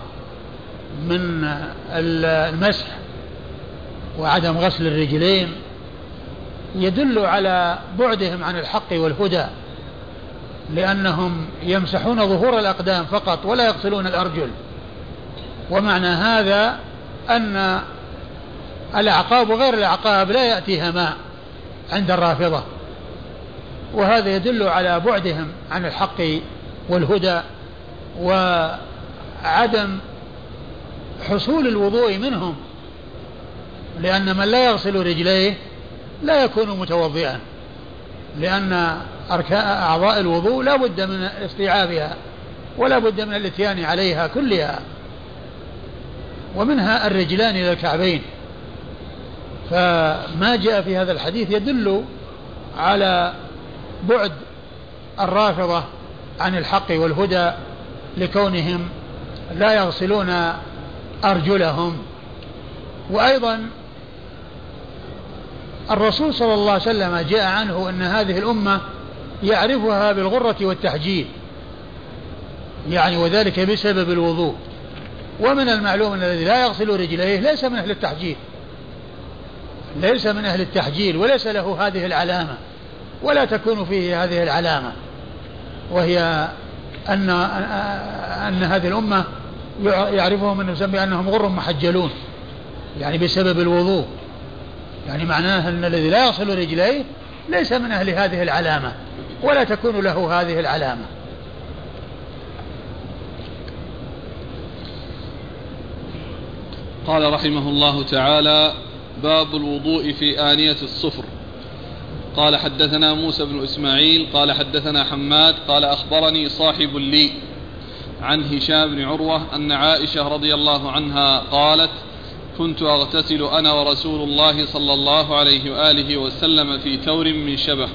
من المسح وعدم غسل الرجلين يدل على بعدهم عن الحق والهدى لأنهم يمسحون ظهور الأقدام فقط ولا يغسلون الأرجل. ومعنى هذا أن الأعقاب وغير الأعقاب لا يأتيها ماء عند الرافضة. وهذا يدل على بعدهم عن الحق والهدى وعدم حصول الوضوء منهم لأن من لا يغسل رجليه لا يكون متوضئا. لأن أعضاء الوضوء لا بد من استيعابها ولا بد من الإتيان عليها كلها. ومنها الرجلان إلى الكعبين. فما جاء في هذا الحديث يدل على بعد الرافضة عن الحق والهدى لكونهم لا يغسلون أرجلهم. وأيضا الرسول صلى الله عليه وسلم جاء عنه أن هذه الأمة يعرفها بالغرة والتحجيل. يعني وذلك بسبب الوضوء. ومن المعلوم أن الذي لا يغسل رجليه ليس من أهل التحجيل. ليس من أهل التحجيل وليس له هذه العلامة. ولا تكون فيه هذه العلامة. وهي أن أن هذه الأمة يعرفهم أنه بأنهم غر محجلون. يعني بسبب الوضوء. يعني معناه أن الذي لا يغسل رجليه ليس من أهل هذه العلامة ولا تكون له هذه العلامة. قال رحمه الله تعالى باب الوضوء في آنية الصفر. قال حدثنا موسى بن إسماعيل قال حدثنا حماد قال أخبرني صاحب لي عن هشام بن عروة أن عائشة رضي الله عنها قالت كنت أغتسل أنا ورسول الله صلى الله عليه وآله وسلم في تور من شبه.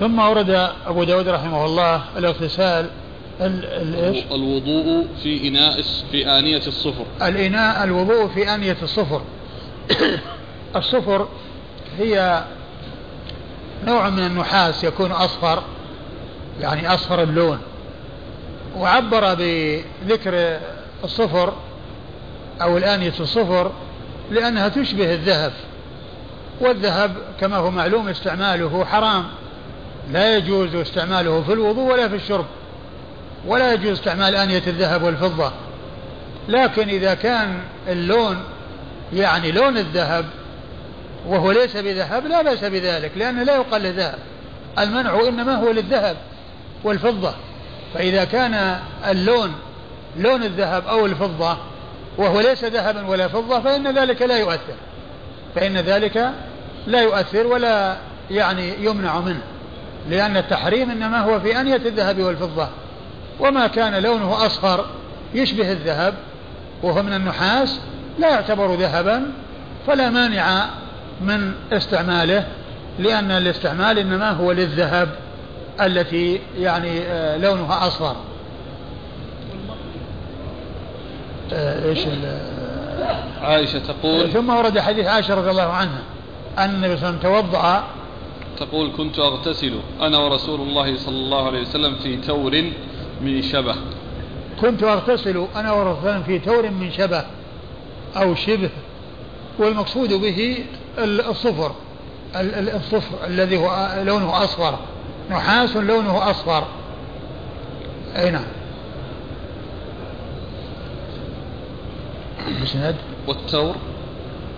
ثم ورد أبو داود رحمه الله الاغتسال الوضوء في إناء في آنية الصفر. الإناء الوضوء في آنية الصفر. الصفر هي نوع من النحاس يكون أصفر يعني أصفر اللون. وعبر بذكر الصفر أو الآنية الصفر لأنها تشبه الذهب والذهب كما هو معلوم استعماله حرام لا يجوز استعماله في الوضوء ولا في الشرب ولا يجوز استعمال آنية الذهب والفضة. لكن إذا كان اللون يعني لون الذهب وهو ليس بذهب لا بأس بذلك لأنه لا يقال له المنع إنما هو للذهب والفضة. فإذا كان اللون لون الذهب أو الفضة وهو ليس ذهبا ولا فضة فإن ذلك لا يؤثر. فإن ذلك لا يؤثر ولا يعني يمنع منه لأن التحريم إنما هو في أنية الذهب والفضة. وما كان لونه أصفر يشبه الذهب وهو من النحاس لا يعتبر ذهبا فلا مانع من استعماله لأن الاستعمال إنما هو للذهب التي يعني آه، لونها أصفر آه، إيش عائشة تقول ثم ورد حديث عائشة رضي الله عنها أن النبي صلى الله عليه وسلم توضأ. تقول كنت أغتسل أنا ورسول الله صلى الله عليه وسلم في تور من شبه. كنت أغتسل أنا ورسول الله في تور من شبه أو شبه والمقصود به الصفر الصفر الذي هو لونه أصفر نحاس لونه أصفر. أي نعم. مسند والتور.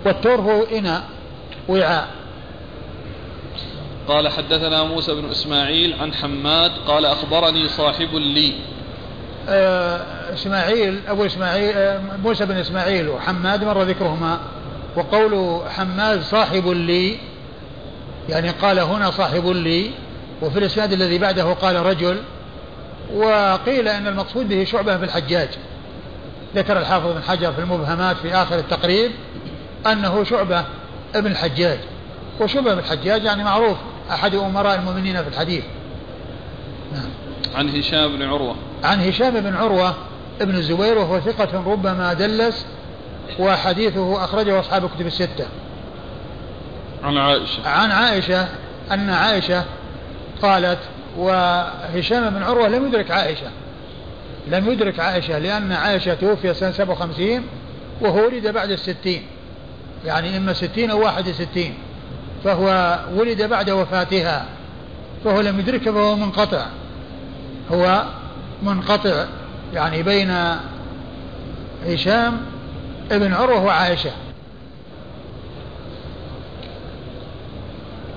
والتور هو إناء وعاء. قال حدثنا موسى بن إسماعيل عن حماد قال أخبرني صاحب لي. آه إسماعيل أبو إسماعيل آه موسى بن إسماعيل وحماد مر ذكرهما. وقول حماد صاحب لي يعني قال هنا صاحب لي وفي الإسناد الذي بعده قال رجل. وقيل أن المقصود به شعبة بالحجاج ذكر الحافظ بن حجر في المبهمات في آخر التقريب أنه شعبة ابن الحجاج. وشعبة بن الحجاج يعني معروف أحد أمراء المؤمنين في الحديث. نعم. عن هشام بن عروة. عن هشام بن عروة ابن الزبير وهو ثقة ربما دلس وحديثه أخرجه أصحاب الكتب الستة. عن عائشة. عن عائشة أن عائشة قالت وهشام بن عروة لم يدرك عائشة. لم يدرك عائشة لأن عائشة توفي سنة 57 وهو ولد بعد الستين. يعني إما ستين أو واحد وستين. فهو ولد بعد وفاتها. فهو لم يدركها فهو منقطع. هو منقطع يعني بين هشام ابن عروة وعائشة.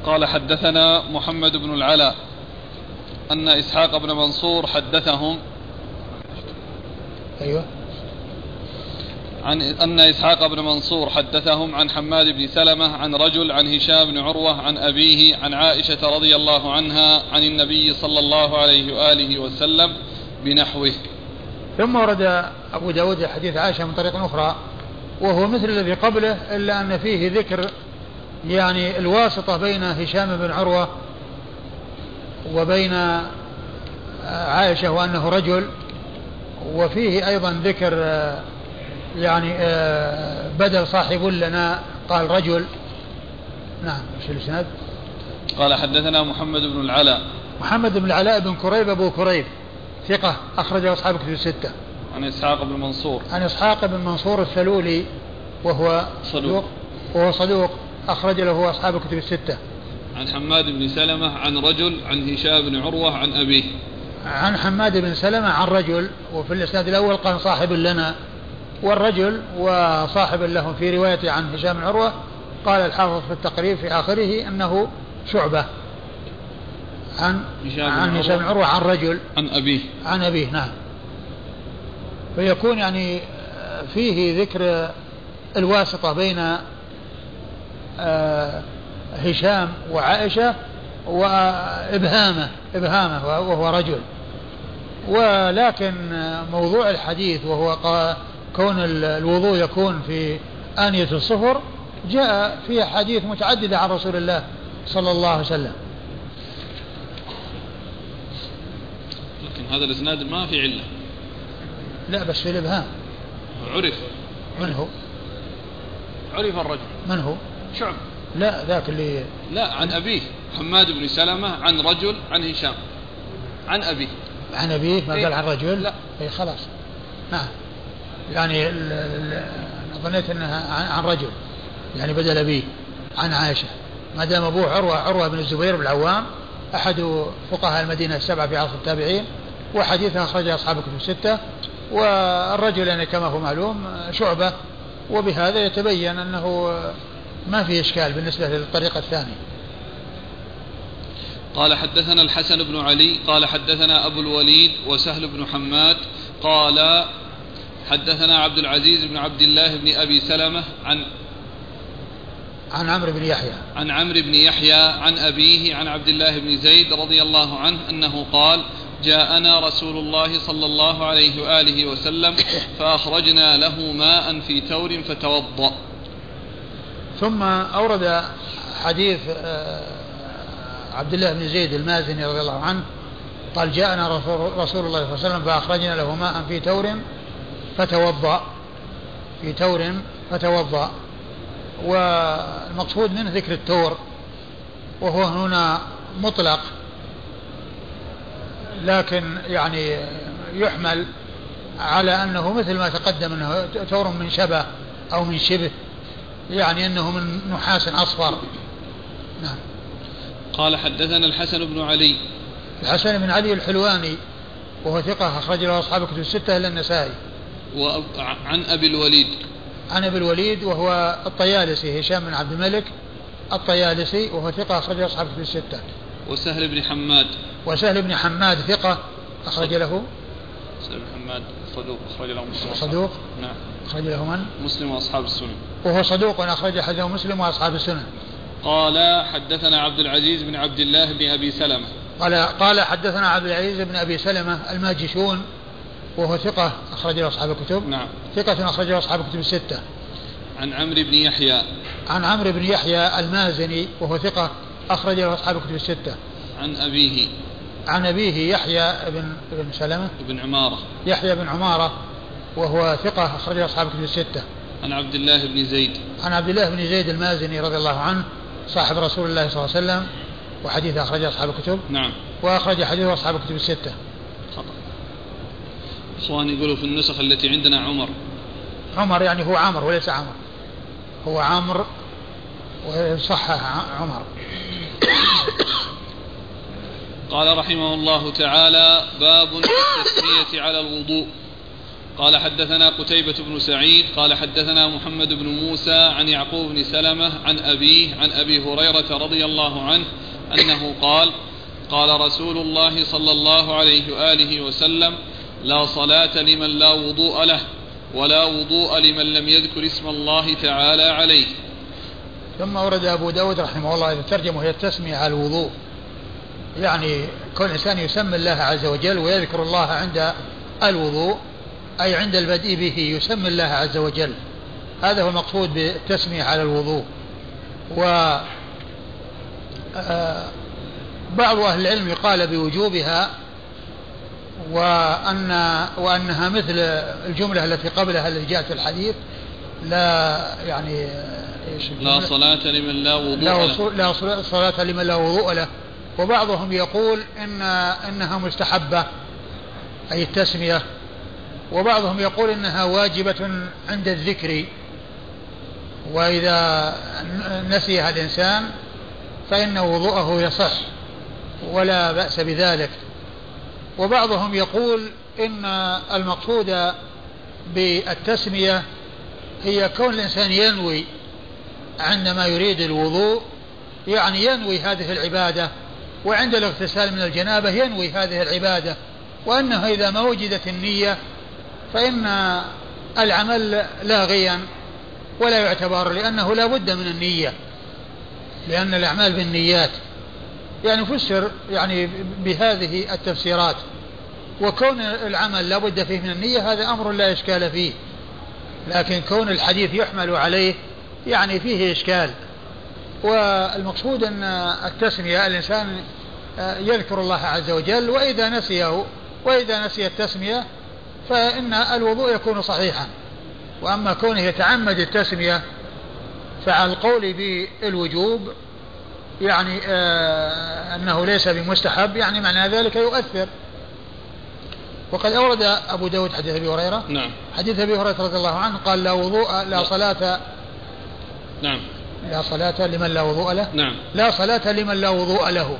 قال حدثنا محمد بن العلاء أن إسحاق بن منصور حدثهم أيوه. عن أن إسحاق بن منصور حدثهم عن حماد بن سلمة عن رجل عن هشام بن عروة عن أبيه عن عائشة رضي الله عنها عن النبي صلى الله عليه وآله وسلم بنحوه. ثم ورد أبو داود حديث عائشة من طريق أخرى وهو مثل الذي قبله إلا أن فيه ذكر يعني الواسطة بين هشام بن عروة وبين عائشة وأنه رجل وفيه أيضا ذكر يعني بدل صاحب لنا قال رجل نعم إيش الإسناد؟ قال حدثنا محمد بن العلاء محمد بن العلاء بن كريب أبو كريب ثقة أخرجه أصحاب كتب الستة. عن إسحاق بن منصور. عن إسحاق بن منصور الثلولي وهو صدوق. وهو صدوق أخرج له أصحاب الكتب الستة. عن حماد بن سلمة عن رجل عن هشام بن عروة عن أبيه. عن حماد بن سلمة عن رجل وفي الإسناد الأول قال صاحب لنا والرجل وصاحب له في روايته عن هشام بن عروة قال الحافظ في التقريب في آخره أنه شعبة. عن هشام عن هشام بن عروة عن رجل. عن أبيه. عن أبيه نعم. فيكون يعني فيه ذكر الواسطة بين آه، هشام وعائشة وإبهامه إبهامه وهو رجل. ولكن موضوع الحديث وهو كون الوضوء يكون في آنية الصفر جاء في حديث متعددة عن رسول الله صلى الله عليه وسلم. لكن هذا الإسناد ما في علة. لا بس في الإبهام. عرف. من هو؟ عرف الرجل. من هو؟ شعب. لا ذاك اللي لا عن أبيه. حماد بن سلمة عن رجل عن هشام. عن أبيه. عن أبيه ما إيه؟ قال عن رجل؟ لا. اي خلاص. نعم. يعني ظنيت إنها عن رجل. يعني بدل أبيه. عن عائشة. ما دام أبوه عروة عروة بن الزبير بن العوام أحد فقهاء المدينة السبعة في عصر التابعين وحديثه أخرجه أصحاب الكتب الستة والرجل يعني كما هو معلوم شعبة. وبهذا يتبين أنه ما في إشكال بالنسبة للطريقة الثانية. قال حدثنا الحسن بن علي قال حدثنا أبو الوليد وسهل بن حماد قال حدثنا عبد العزيز بن عبد الله بن أبي سلمة عن عن عمرو بن يحيى. عن عمرو بن يحيى عن أبيه عن عبد الله بن زيد رضي الله عنه أنه قال جاءنا رسول الله صلى الله عليه وآله وسلم فأخرجنا له ماء في تور فتوضأ. ثم أورد حديث آه، عبد الله بن زيد المازني رضي الله عنه قال جاءنا رسول, الله صلى الله عليه وسلم فأخرجنا له ماء في تور فتوضأ. في تور فتوضأ. والمقصود منه ذكر التور وهو هنا مطلق لكن يعني يحمل على أنه مثل ما تقدم أنه تور من شبه أو من شبه يعني أنه من نحاس أصفر. نعم. قال حدثنا الحسن بن علي الحسن بن علي الحلواني وهو ثقة أخرج له أصحاب كتب الستة إلا النسائي وعن أبي الوليد عن أبي الوليد وهو الطيالسي هشام بن عبد الملك الطيالسي وهو ثقة أخرج أصحاب في الستة. وسهل بن حماد. وسهل بن حماد ثقة أخرج له. سهل بن حماد صدوق أخرج له مسلم. صدوق. نعم. أخرج له من؟ مسلم وأصحاب السنن. وهو صدوق أخرج حديثه مسلم وأصحاب السنن. قال حدثنا عبد العزيز بن عبد الله بن أبي سلمة. قال قال حدثنا عبد العزيز بن أبي سلمة الماجشون وهو ثقة أخرج له أصحاب الكتب. نعم. ثقة أخرج له أصحاب الكتب الستة. عن عمرو بن يحيى. عن عمرو بن يحيى المازني وهو ثقة أخرج له أصحاب الكتب الستة. عن أبيه. عن أبيه يحيى بن بن سلمة. بن عمارة. يحيى بن عمارة وهو ثقة أخرج له أصحاب الكتب الستة. عن عبد الله بن زيد. عن عبد الله بن زيد المازني رضي الله عنه صاحب رسول الله صلى الله عليه وسلم وحديث أخرج أصحاب الكتب. نعم. وأخرج حديث أصحاب الكتب الستة. إخواني يقولوا في النسخ التي عندنا عمر. عمر يعني هو عمر وليس عمر. هو عمر وصحح عمر. قال رحمه الله تعالى باب التسمية على الوضوء. قال حدثنا قتيبة بن سعيد قال حدثنا محمد بن موسى عن يعقوب بن سلمة عن أبيه عن أبي هريرة رضي الله عنه أنه قال قال رسول الله صلى الله عليه وآله وسلم لا صلاة لمن لا وضوء له ولا وضوء لمن لم يذكر اسم الله تعالى عليه. ثم ورد أبو داود رحمه الله إذا ترجمه هي التسمية على الوضوء. يعني كل إنسان يسمي الله عز وجل ويذكر الله عند الوضوء. أي عند البدء به يسمي الله عز وجل. هذا هو المقصود بالتسمية على الوضوء. و آه، بعض أهل العلم قال بوجوبها وأن وأنها مثل الجملة التي قبلها التي جاءت في الحديث لا يعني لا صلاة لمن لا وضوء لا, له. لا صلاة لمن لا وضوء له. وبعضهم يقول إن إنها مستحبة أي التسمية. وبعضهم يقول إنها واجبة عند الذكر وإذا نسيها الإنسان فإن وضوءه يصح ولا بأس بذلك. وبعضهم يقول إن المقصود بالتسمية هي كون الإنسان ينوي عندما يريد الوضوء يعني ينوي هذه العبادة وعند الاغتسال من الجنابة ينوي هذه العبادة وأنه إذا ما وجدت النية فإن العمل لاغيا ولا يعتبر لأنه لا بد من النية لأن الأعمال بالنيات. يعني فسر يعني بهذه التفسيرات. وكون العمل لا بد فيه من النية هذا أمر لا إشكال فيه. لكن كون الحديث يحمل عليه يعني فيه إشكال. والمقصود أن التسمية الإنسان يذكر الله عز وجل وإذا نسيه وإذا نسي التسمية فإن الوضوء يكون صحيحا. وأما كونه يتعمد التسمية فعلى القول بالوجوب يعني آه أنه ليس بمستحب يعني معنى ذلك يؤثر. وقد أورد أبو داود حديث أبي هريرة. نعم. حديث أبي هريرة رضي الله عنه قال لا وضوء لا, لا. صلاة نعم. لا صلاة لمن لا وضوء له. نعم. لا صلاة لمن لا وضوء له.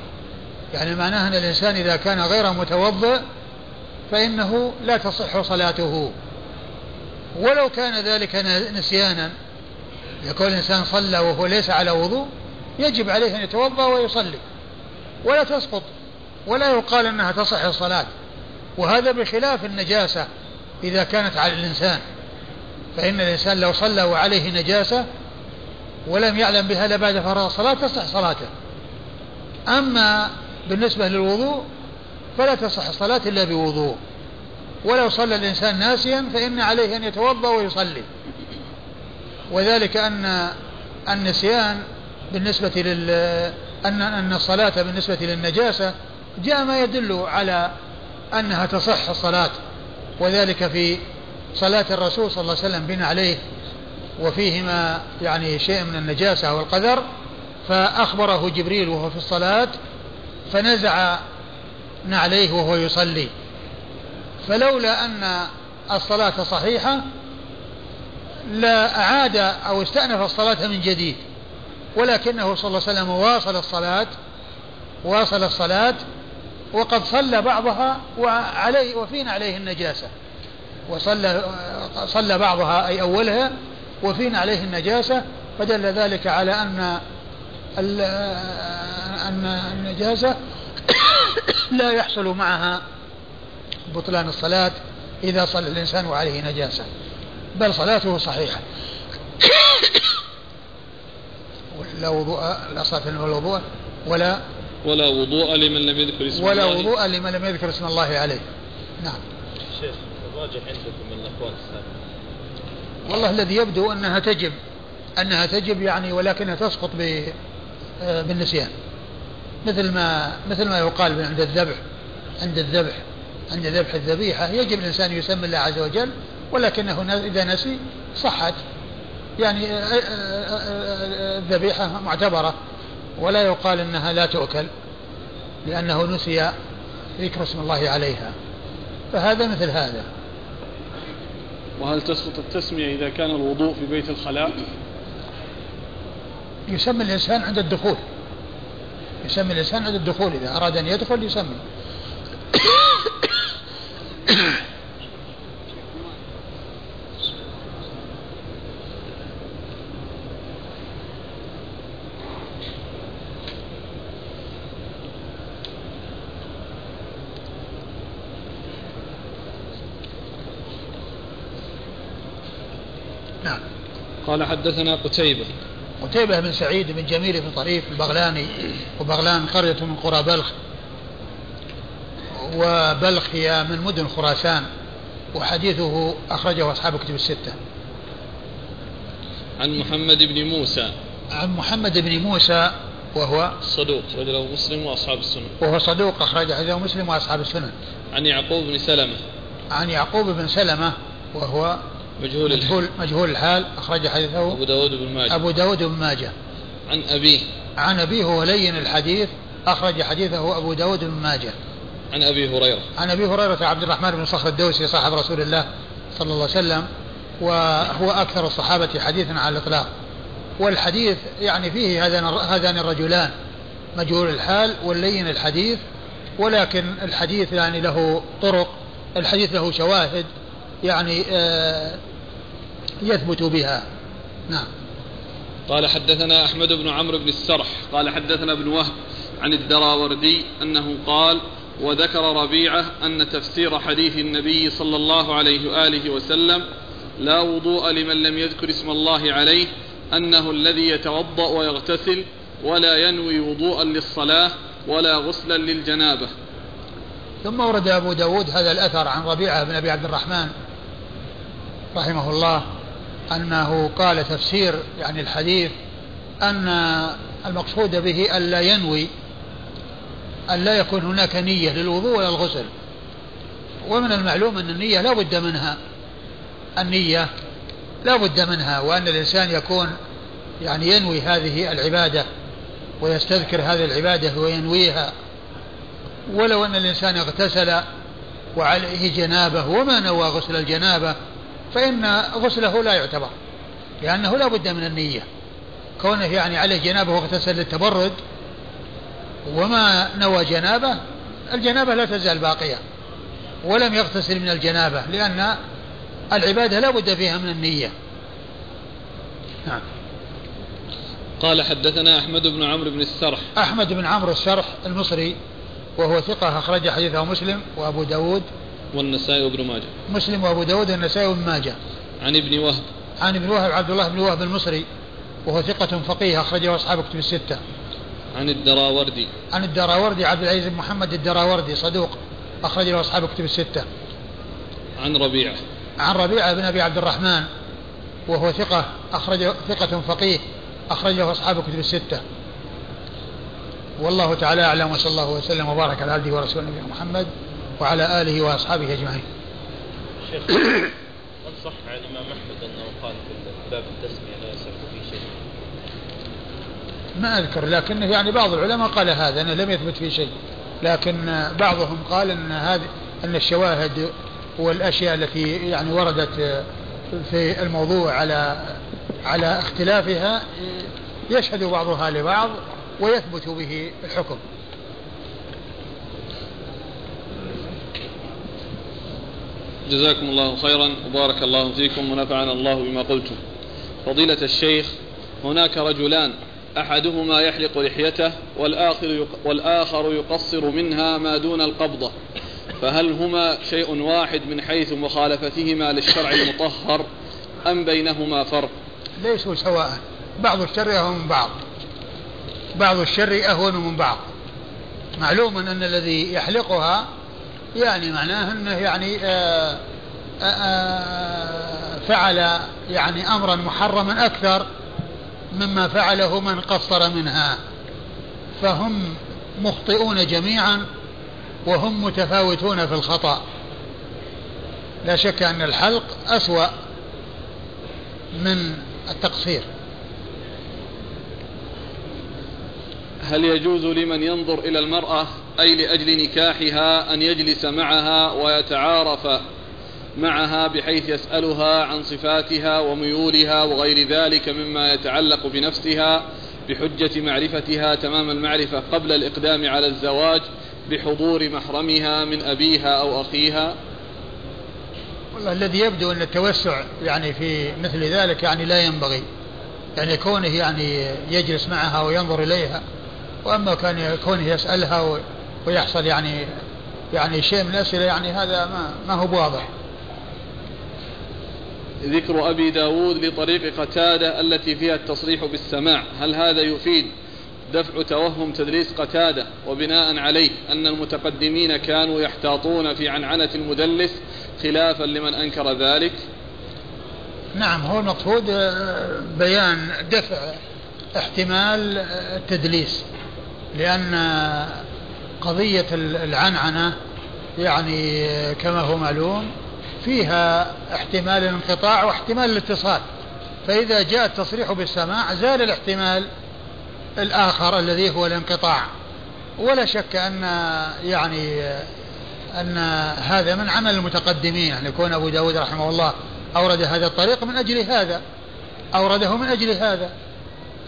يعني معناه أن الإنسان إذا كان غير متوضئ فإنه لا تصح صلاته. ولو كان ذلك نسيانا يكون الإنسان صلى وهو ليس على وضوء يجب عليه أن يتوضأ ويصلي. ولا تسقط ولا يقال أنها تصح الصلاة. وهذا بخلاف النجاسة إذا كانت على الإنسان. فإن الإنسان لو صلى وعليه نجاسة ولم يعلم بها إلا بعد فراغ الصلاة تصح صلاته. أما بالنسبة للوضوء فلا تصح الصلاة إلا بوضوء. ولو صلى الإنسان ناسيا فإن عليه أن يتوضأ ويصلي. وذلك أن النسيان بالنسبة لل أن أن الصلاة بالنسبة للنجاسة جاء ما يدل على أنها تصح الصلاة. وذلك في صلاة الرسول صلى الله عليه وسلم بنا عليه وفيهما يعني شيء من النجاسة والقدر فأخبره جبريل وهو في الصلاة فنزع نعليه وهو يصلي. فلولا أن الصلاة صحيحة لا أعاد أو استأنف الصلاة من جديد ولكنه صلى الله عليه وسلم واصل الصلاة واصل الصلاة وقد صلى بعضها وعليه وفينا عليه النجاسة؟ وصلى صلى بعضها أي أولها وفينا عليه النجاسة؟ فدل ذلك على أن أن النجاسة لا يحصل معها بطلان الصلاة إذا صلى الإنسان وعليه نجاسة بل صلاته صحيحة. لا وضوء لا صلاة ولا وضوء ولا ولا وضوء لمن لم يذكر اسم ولا الله. وضوء لمن لم يذكر اسم الله عليه. نعم. شيخ الراجح عندكم من الأقوال السابقة والله الذي يبدو أنها تجب أنها تجب يعني ولكنها تسقط آه، بالنسيان. مثل ما مثل ما يقال عند الذبح عند الذبح عند ذبح الذبيحة يجب الإنسان يسمي الله عز وجل ولكنه إذا نسي صحت. يعني الذبيحة معتبرة ولا يقال إنها لا تؤكل لأنه نسي ذكر اسم الله عليها. فهذا مثل هذا. وهل تسقط التسمية إذا كان الوضوء في بيت الخلاء؟ يسمي الإنسان عند الدخول. يسمي الإنسان عند الدخول إذا أراد أن يدخل يسمي. قال حدثنا قتيبة. قتيبة بن سعيد بن جميل بن طريف البغلاني وبغلان قرية من قرى بلخ. وبلخ هي من مدن خراسان وحديثه أخرجه أصحاب كتب الستة. عن محمد بن موسى. عن محمد بن موسى وهو صدوق رجله مسلم وأصحاب السنن. وهو صدوق أخرج حديثه مسلم وأصحاب السنن. عن يعقوب بن سلمة. عن يعقوب بن سلمة وهو مجهول مجهول, مجهول الحال. أخرج حديثه أبو داود بن ماجه. أبو داود بن ماجه. عن أبيه. عن أبيه هو لين الحديث. أخرج حديثه أبو داود بن ماجه. عن أبي هريرة. عن أبي هريرة عبد الرحمن بن صخر الدوسي صاحب رسول الله صلى الله عليه وسلم وهو أكثر الصحابة حديثا على الإطلاق. والحديث يعني فيه هذان هذان الرجلان. مجهول الحال واللين الحديث ولكن الحديث يعني له طرق. الحديث له شواهد. يعني آه يثبت بها. نعم. قال حدثنا أحمد بن عمرو بن السرح قال حدثنا ابن وهب عن الدراوردي أنه قال وذكر ربيعة أن تفسير حديث النبي صلى الله عليه وآله وسلم لا وضوء لمن لم يذكر اسم الله عليه أنه الذي يتوضأ ويغتسل ولا ينوي وضوءا للصلاة ولا غسلا للجنابة. ثم ورد أبو داود هذا الأثر عن ربيعة بن أبي عبد الرحمن رحمه الله. أنه قال تفسير يعني الحديث أن المقصود به ألا ينوي ألا يكون هناك نية للوضوء ولا الغسل. ومن المعلوم أن النية لا بد منها. النية لا بد منها وأن الإنسان يكون يعني ينوي هذه العبادة ويستذكر هذه العبادة وينويها. ولو أن الإنسان اغتسل وعليه جنابة وما نوى غسل الجنابة فإن غسله لا يعتبر لأنه لا بد من النية. كونه يعني عليه جنابة واغتسل للتبرد وما نوى جنابة الجنابة لا تزال باقية ولم يغتسل من الجنابة لأن العبادة لا بد فيها من النية. نعم. قال حدثنا أحمد بن عمرو بن السرح. أحمد بن عمرو السرح المصري وهو ثقة أخرج حديثه مسلم وأبو داود والنسائي وابن ماجه. مسلم وأبو داود والنسائي وابن ماجه. عن ابن وهب. عن ابن وهب عبد الله بن وهب المصري وهو ثقة فقيه أخرجه أصحاب كتب الستة. عن الدراوردي. عن الدراوردي عبد العزيز بن محمد الدراوردي صدوق أخرج له أصحاب كتب الستة. عن ربيعة. عن ربيعة بن أبي عبد الرحمن وهو ثقة أخرج ثقة فقيه أخرج له أصحاب كتب الستة. والله تعالى أعلم وصلى الله وسلم وبارك على عبده ورسوله نبينا محمد. وعلى آله وأصحابه أجمعين. شيخ هل صح عن الإمام أحمد أنه قال في باب التسمية لا يصح فيه شيء؟ ما أذكر لكنه يعني بعض العلماء قال هذا أنه لم يثبت فيه شيء. لكن بعضهم قال أن هذه أن الشواهد والأشياء التي يعني وردت في الموضوع على على اختلافها يشهد بعضها لبعض ويثبت به الحكم. جزاكم الله خيرا وبارك الله فيكم ونفعنا الله بما قلتم. فضيلة الشيخ هناك رجلان أحدهما يحلق لحيته والآخر, والآخر يقصر منها ما دون القبضة. فهل هما شيء واحد من حيث مخالفتهما للشرع المطهر أم بينهما فرق؟ ليسوا سواء. بعض الشر أهون من بعض. بعض الشر أهون من بعض. معلوم أن الذي يحلقها يعني معناه أنه يعني آه، آآ آه، فعل يعني أمرا محرما أكثر مما فعله من قصر منها. فهم مخطئون جميعا وهم متفاوتون في الخطأ. لا شك أن الحلق أسوأ من التقصير. هل يجوز لمن ينظر إلى المرأة أي لأجل نكاحها أن يجلس معها ويتعارف معها بحيث يسألها عن صفاتها وميولها وغير ذلك مما يتعلق بنفسها بحجة معرفتها تمام المعرفة قبل الإقدام على الزواج بحضور محرمها من أبيها أو أخيها. والله الذي يبدو أن التوسع يعني في مثل ذلك يعني لا ينبغي. يعني كونه يعني يجلس معها وينظر إليها وأما كان كونه يسألها ويحصل يعني يعني شيء من الأسئلة يعني هذا ما, ما هو واضح ذكر أبي داود لطريق قتادة التي فيها التصريح بالسماع. هل هذا يفيد دفع توهم تدريس قتادة وبناء عليه أن المتقدمين كانوا يحتاطون في عنعنة المدلس خلافا لمن أنكر ذلك؟ نعم هو المقصود آه، بيان دفع احتمال التدليس. لأن قضية العنعنة يعني كما هو معلوم فيها احتمال الانقطاع واحتمال الاتصال. فإذا جاء التصريح بالسماع زال الاحتمال الآخر الذي هو الانقطاع. ولا شك أن يعني أن هذا من عمل المتقدمين يعني يكون أبو داود رحمه الله أورد هذا الطريق من أجل هذا أورده من أجل هذا.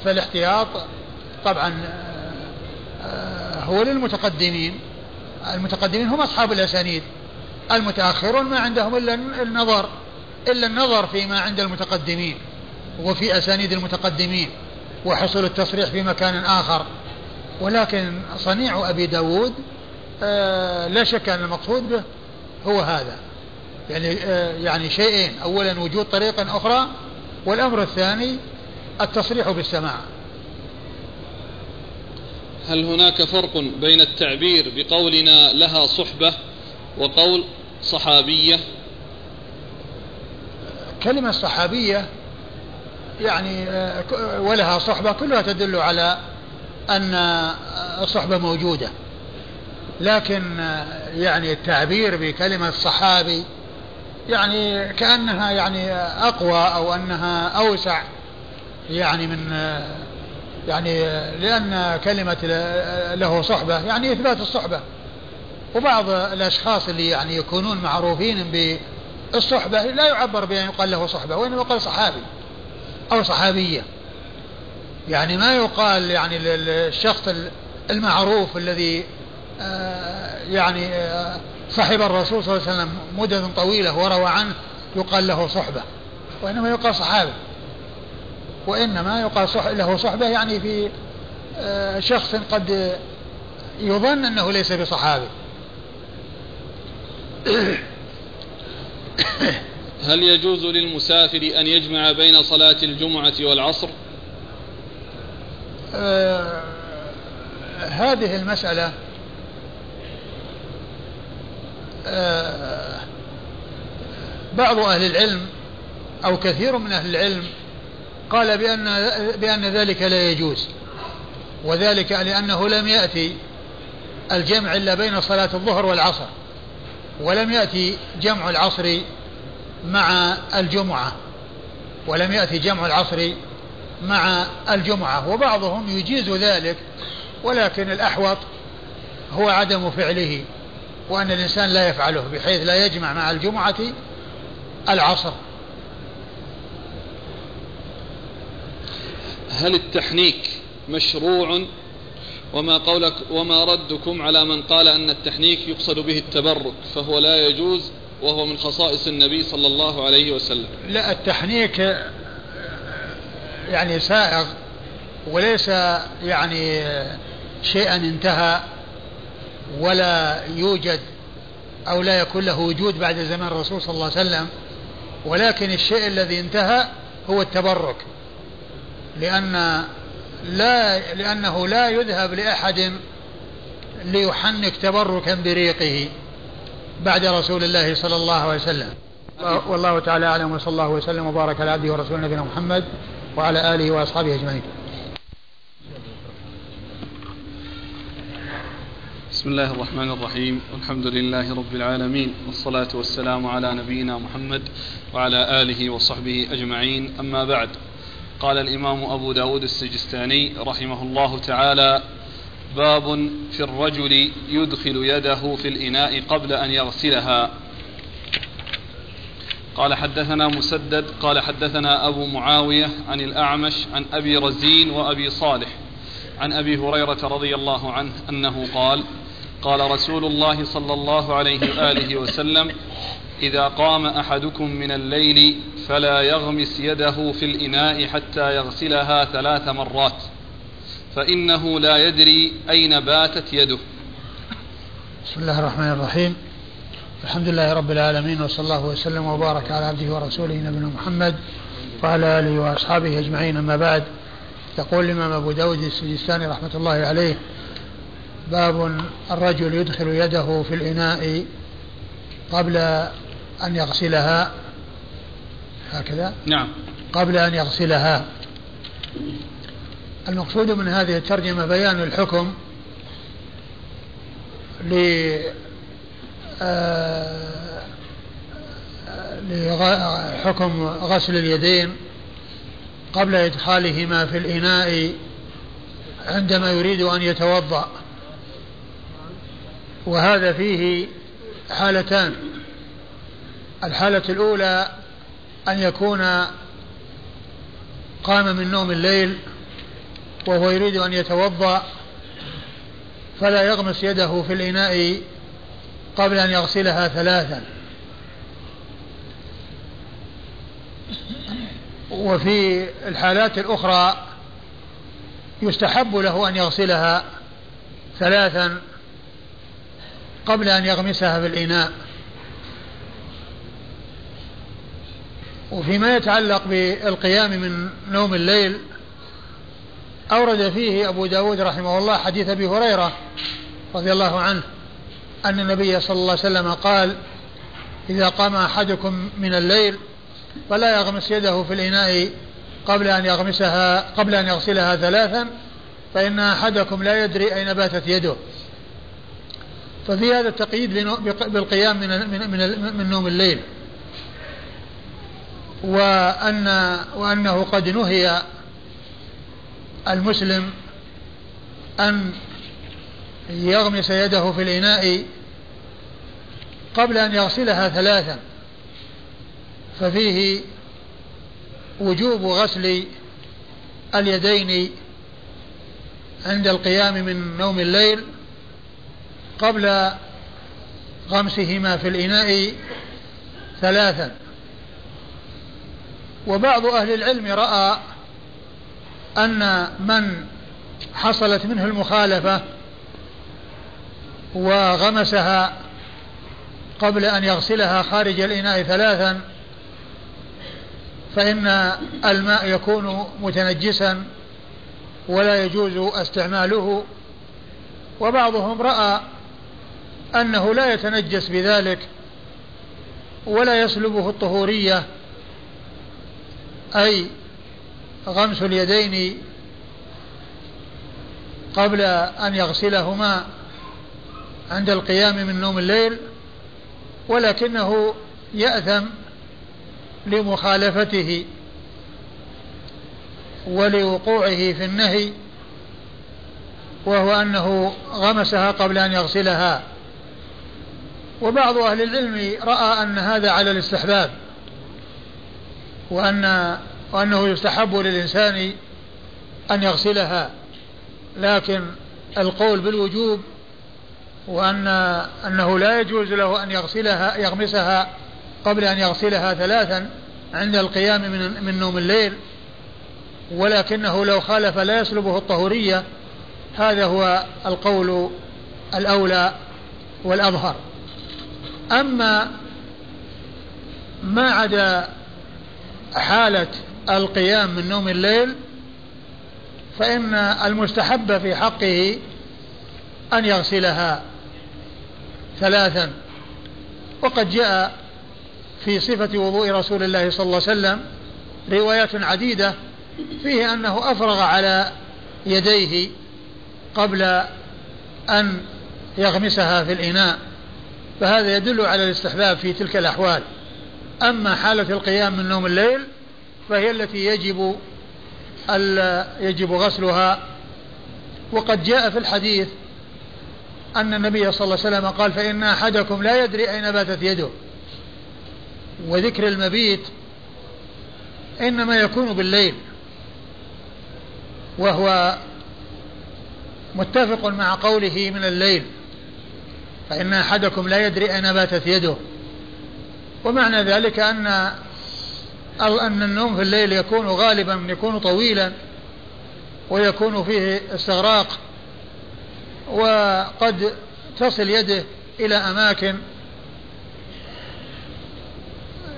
فالاحتياط طبعا آه، هو للمتقدمين. المتقدمين هم أصحاب الأسانيد. المتأخرون ما عندهم إلا النظر إلا النظر فيما عند المتقدمين وفي أسانيد المتقدمين وحصول التصريح في مكان آخر. ولكن صنيع أبي داود آه لا شك أن المقصود به هو هذا. يعني آه يعني شيئين. أولا وجود طريقة أخرى والأمر الثاني التصريح بالسماع. هل هناك فرق بين التعبير بقولنا لها صحبة وقول صحابية؟ كلمة صحابية يعني آه، ولها صحبة كلها تدل على أن الصحبة موجودة. لكن آه، يعني التعبير بكلمة صحابي يعني كأنها يعني أقوى أو أنها أوسع يعني من آه، يعني لأن كلمة له صحبة يعني إثبات الصحبة. وبعض الأشخاص اللي يعني يكونون معروفين بالصحبة لا يعبر بأن يقال له صحبة وإنما يقال صحابي أو صحابية. يعني ما يقال يعني للشخص المعروف الذي آه، يعني آه، صحب الرسول صلى الله عليه وسلم مدة طويلة وروى عنه يقال له صحبة وإنما يقال صحابي. وإنما يقال صح له صحبة يعني في آه، شخص قد يظن أنه ليس بصحابي. هل يجوز للمسافر أن يجمع بين صلاة الجمعة والعصر؟ آه هذه المسألة آه بعض أهل العلم أو كثير من أهل العلم قال بأن بأن ذلك لا يجوز وذلك لأنه لم يأتي الجمع إلا بين صلاة الظهر والعصر ولم يأتي جمع العصر مع الجمعة ولم يأتي جمع العصر مع الجمعة وبعضهم يجيز ذلك ولكن الأحوط هو عدم فعله وأن الإنسان لا يفعله بحيث لا يجمع مع الجمعة العصر. هل التحنيك مشروع وما قولك وما ردكم على من قال أن التحنيك يقصد به التبرك فهو لا يجوز وهو من خصائص النبي صلى الله عليه وسلم. لا التحنيك يعني سائغ وليس يعني شيئا انتهى ولا يوجد أو لا يكون له وجود بعد زمان الرسول صلى الله عليه وسلم ولكن الشيء الذي انتهى هو التبرك. لأن لا لأنه لا يذهب لأحد ليحنك تبركا بريقه بعد رسول الله صلى الله عليه وسلم. والله تعالى أعلم وصلى الله وسلم وبارك على عبده ورسوله نبينا محمد وعلى آله وأصحابه أجمعين. بسم الله الرحمن الرحيم. والحمد لله رب العالمين والصلاة والسلام على نبينا محمد وعلى آله وصحبه أجمعين. أما بعد قال الإمام أبو داود السجستاني رحمه الله تعالى باب في الرجل يدخل يده في الإناء قبل أن يغسلها قال حدثنا مسدد قال حدثنا أبو معاوية عن الأعمش عن أبي رزين وأبي صالح عن أبي هريرة رضي الله عنه أنه قال قال رسول الله صلى الله عليه وآله وسلم إذا قام أحدكم من الليل فلا يغمس يده في الإناء حتى يغسلها ثلاث مرات فإنه لا يدري أين باتت يده. بسم الله الرحمن الرحيم. الحمد لله رب العالمين وصلى الله وسلم وبارك على عبده ورسوله نبينا محمد وعلى آله وأصحابه أجمعين أما بعد. يقول الإمام أبو داود السجستاني رحمة الله عليه باب الرجل يدخل يده في الإناء قبل أن يغسلها. هكذا؟ نعم. قبل أن يغسلها. المقصود من هذه الترجمة بيان الحكم ل آه، لحكم غسل اليدين قبل إدخالهما في الإناء عندما يريد أن يتوضأ. وهذا فيه حالتان. الحالة الأولى أن يكون قام من نوم الليل وهو يريد أن يتوضأ فلا يغمس يده في الإناء قبل أن يغسلها ثلاثا. وفي الحالات الأخرى يستحب له أن يغسلها ثلاثا قبل أن يغمسها في الإناء. وفيما يتعلق بالقيام من نوم الليل أورد فيه أبو داود رحمه الله حديث أبي هريرة رضي الله عنه أن النبي صلى الله عليه وسلم قال إذا قام أحدكم من الليل فلا يغمس يده في الإناء قبل أن يغمسها قبل أن يغسلها ثلاثا فإن أحدكم لا يدري أين باتت يده. ففي هذا التقييد بالقيام من من من, من نوم الليل. وأن وأنه قد نهي المسلم أن يغمس يده في الإناء قبل أن يغسلها ثلاثا. ففيه وجوب غسل اليدين عند القيام من نوم الليل قبل غمسهما في الإناء ثلاثا. وبعض أهل العلم رأى أن من حصلت منه المخالفة وغمسها قبل أن يغسلها خارج الإناء ثلاثا فإن الماء يكون متنجسا ولا يجوز استعماله. وبعضهم رأى أنه لا يتنجس بذلك ولا يسلبه الطهورية أي غمس اليدين قبل أن يغسلهما عند القيام من نوم الليل ولكنه يأثم لمخالفته ولوقوعه في النهي وهو أنه غمسها قبل أن يغسلها. وبعض أهل العلم رأى أن هذا على الاستحباب وأن وأنه يستحب للإنسان أن يغسلها لكن القول بالوجوب وأن أنه لا يجوز له أن يغسلها يغمسها قبل أن يغسلها ثلاثا عند القيام من من نوم الليل ولكنه لو خالف لا يسلبه الطهورية هذا هو القول الأولى والأظهر. أما ما عدا حالة القيام من نوم الليل فإن المستحب في حقه أن يغسلها ثلاثا. وقد جاء في صفة وضوء رسول الله صلى الله عليه وسلم روايات عديدة فيه أنه أفرغ على يديه قبل أن يغمسها في الإناء. فهذا يدل على الاستحباب في تلك الأحوال. أما حالة القيام من نوم الليل فهي التي يجب يجب غسلها. وقد جاء في الحديث أن النبي صلى الله عليه وسلم قال فإن أحدكم لا يدري أين باتت يده. وذكر المبيت إنما يكون بالليل. وهو متفق مع قوله من الليل. فإن أحدكم لا يدري أين باتت يده. ومعنى ذلك أن أن النوم في الليل يكون غالبا يكون طويلا ويكون فيه استغراق وقد تصل يده إلى أماكن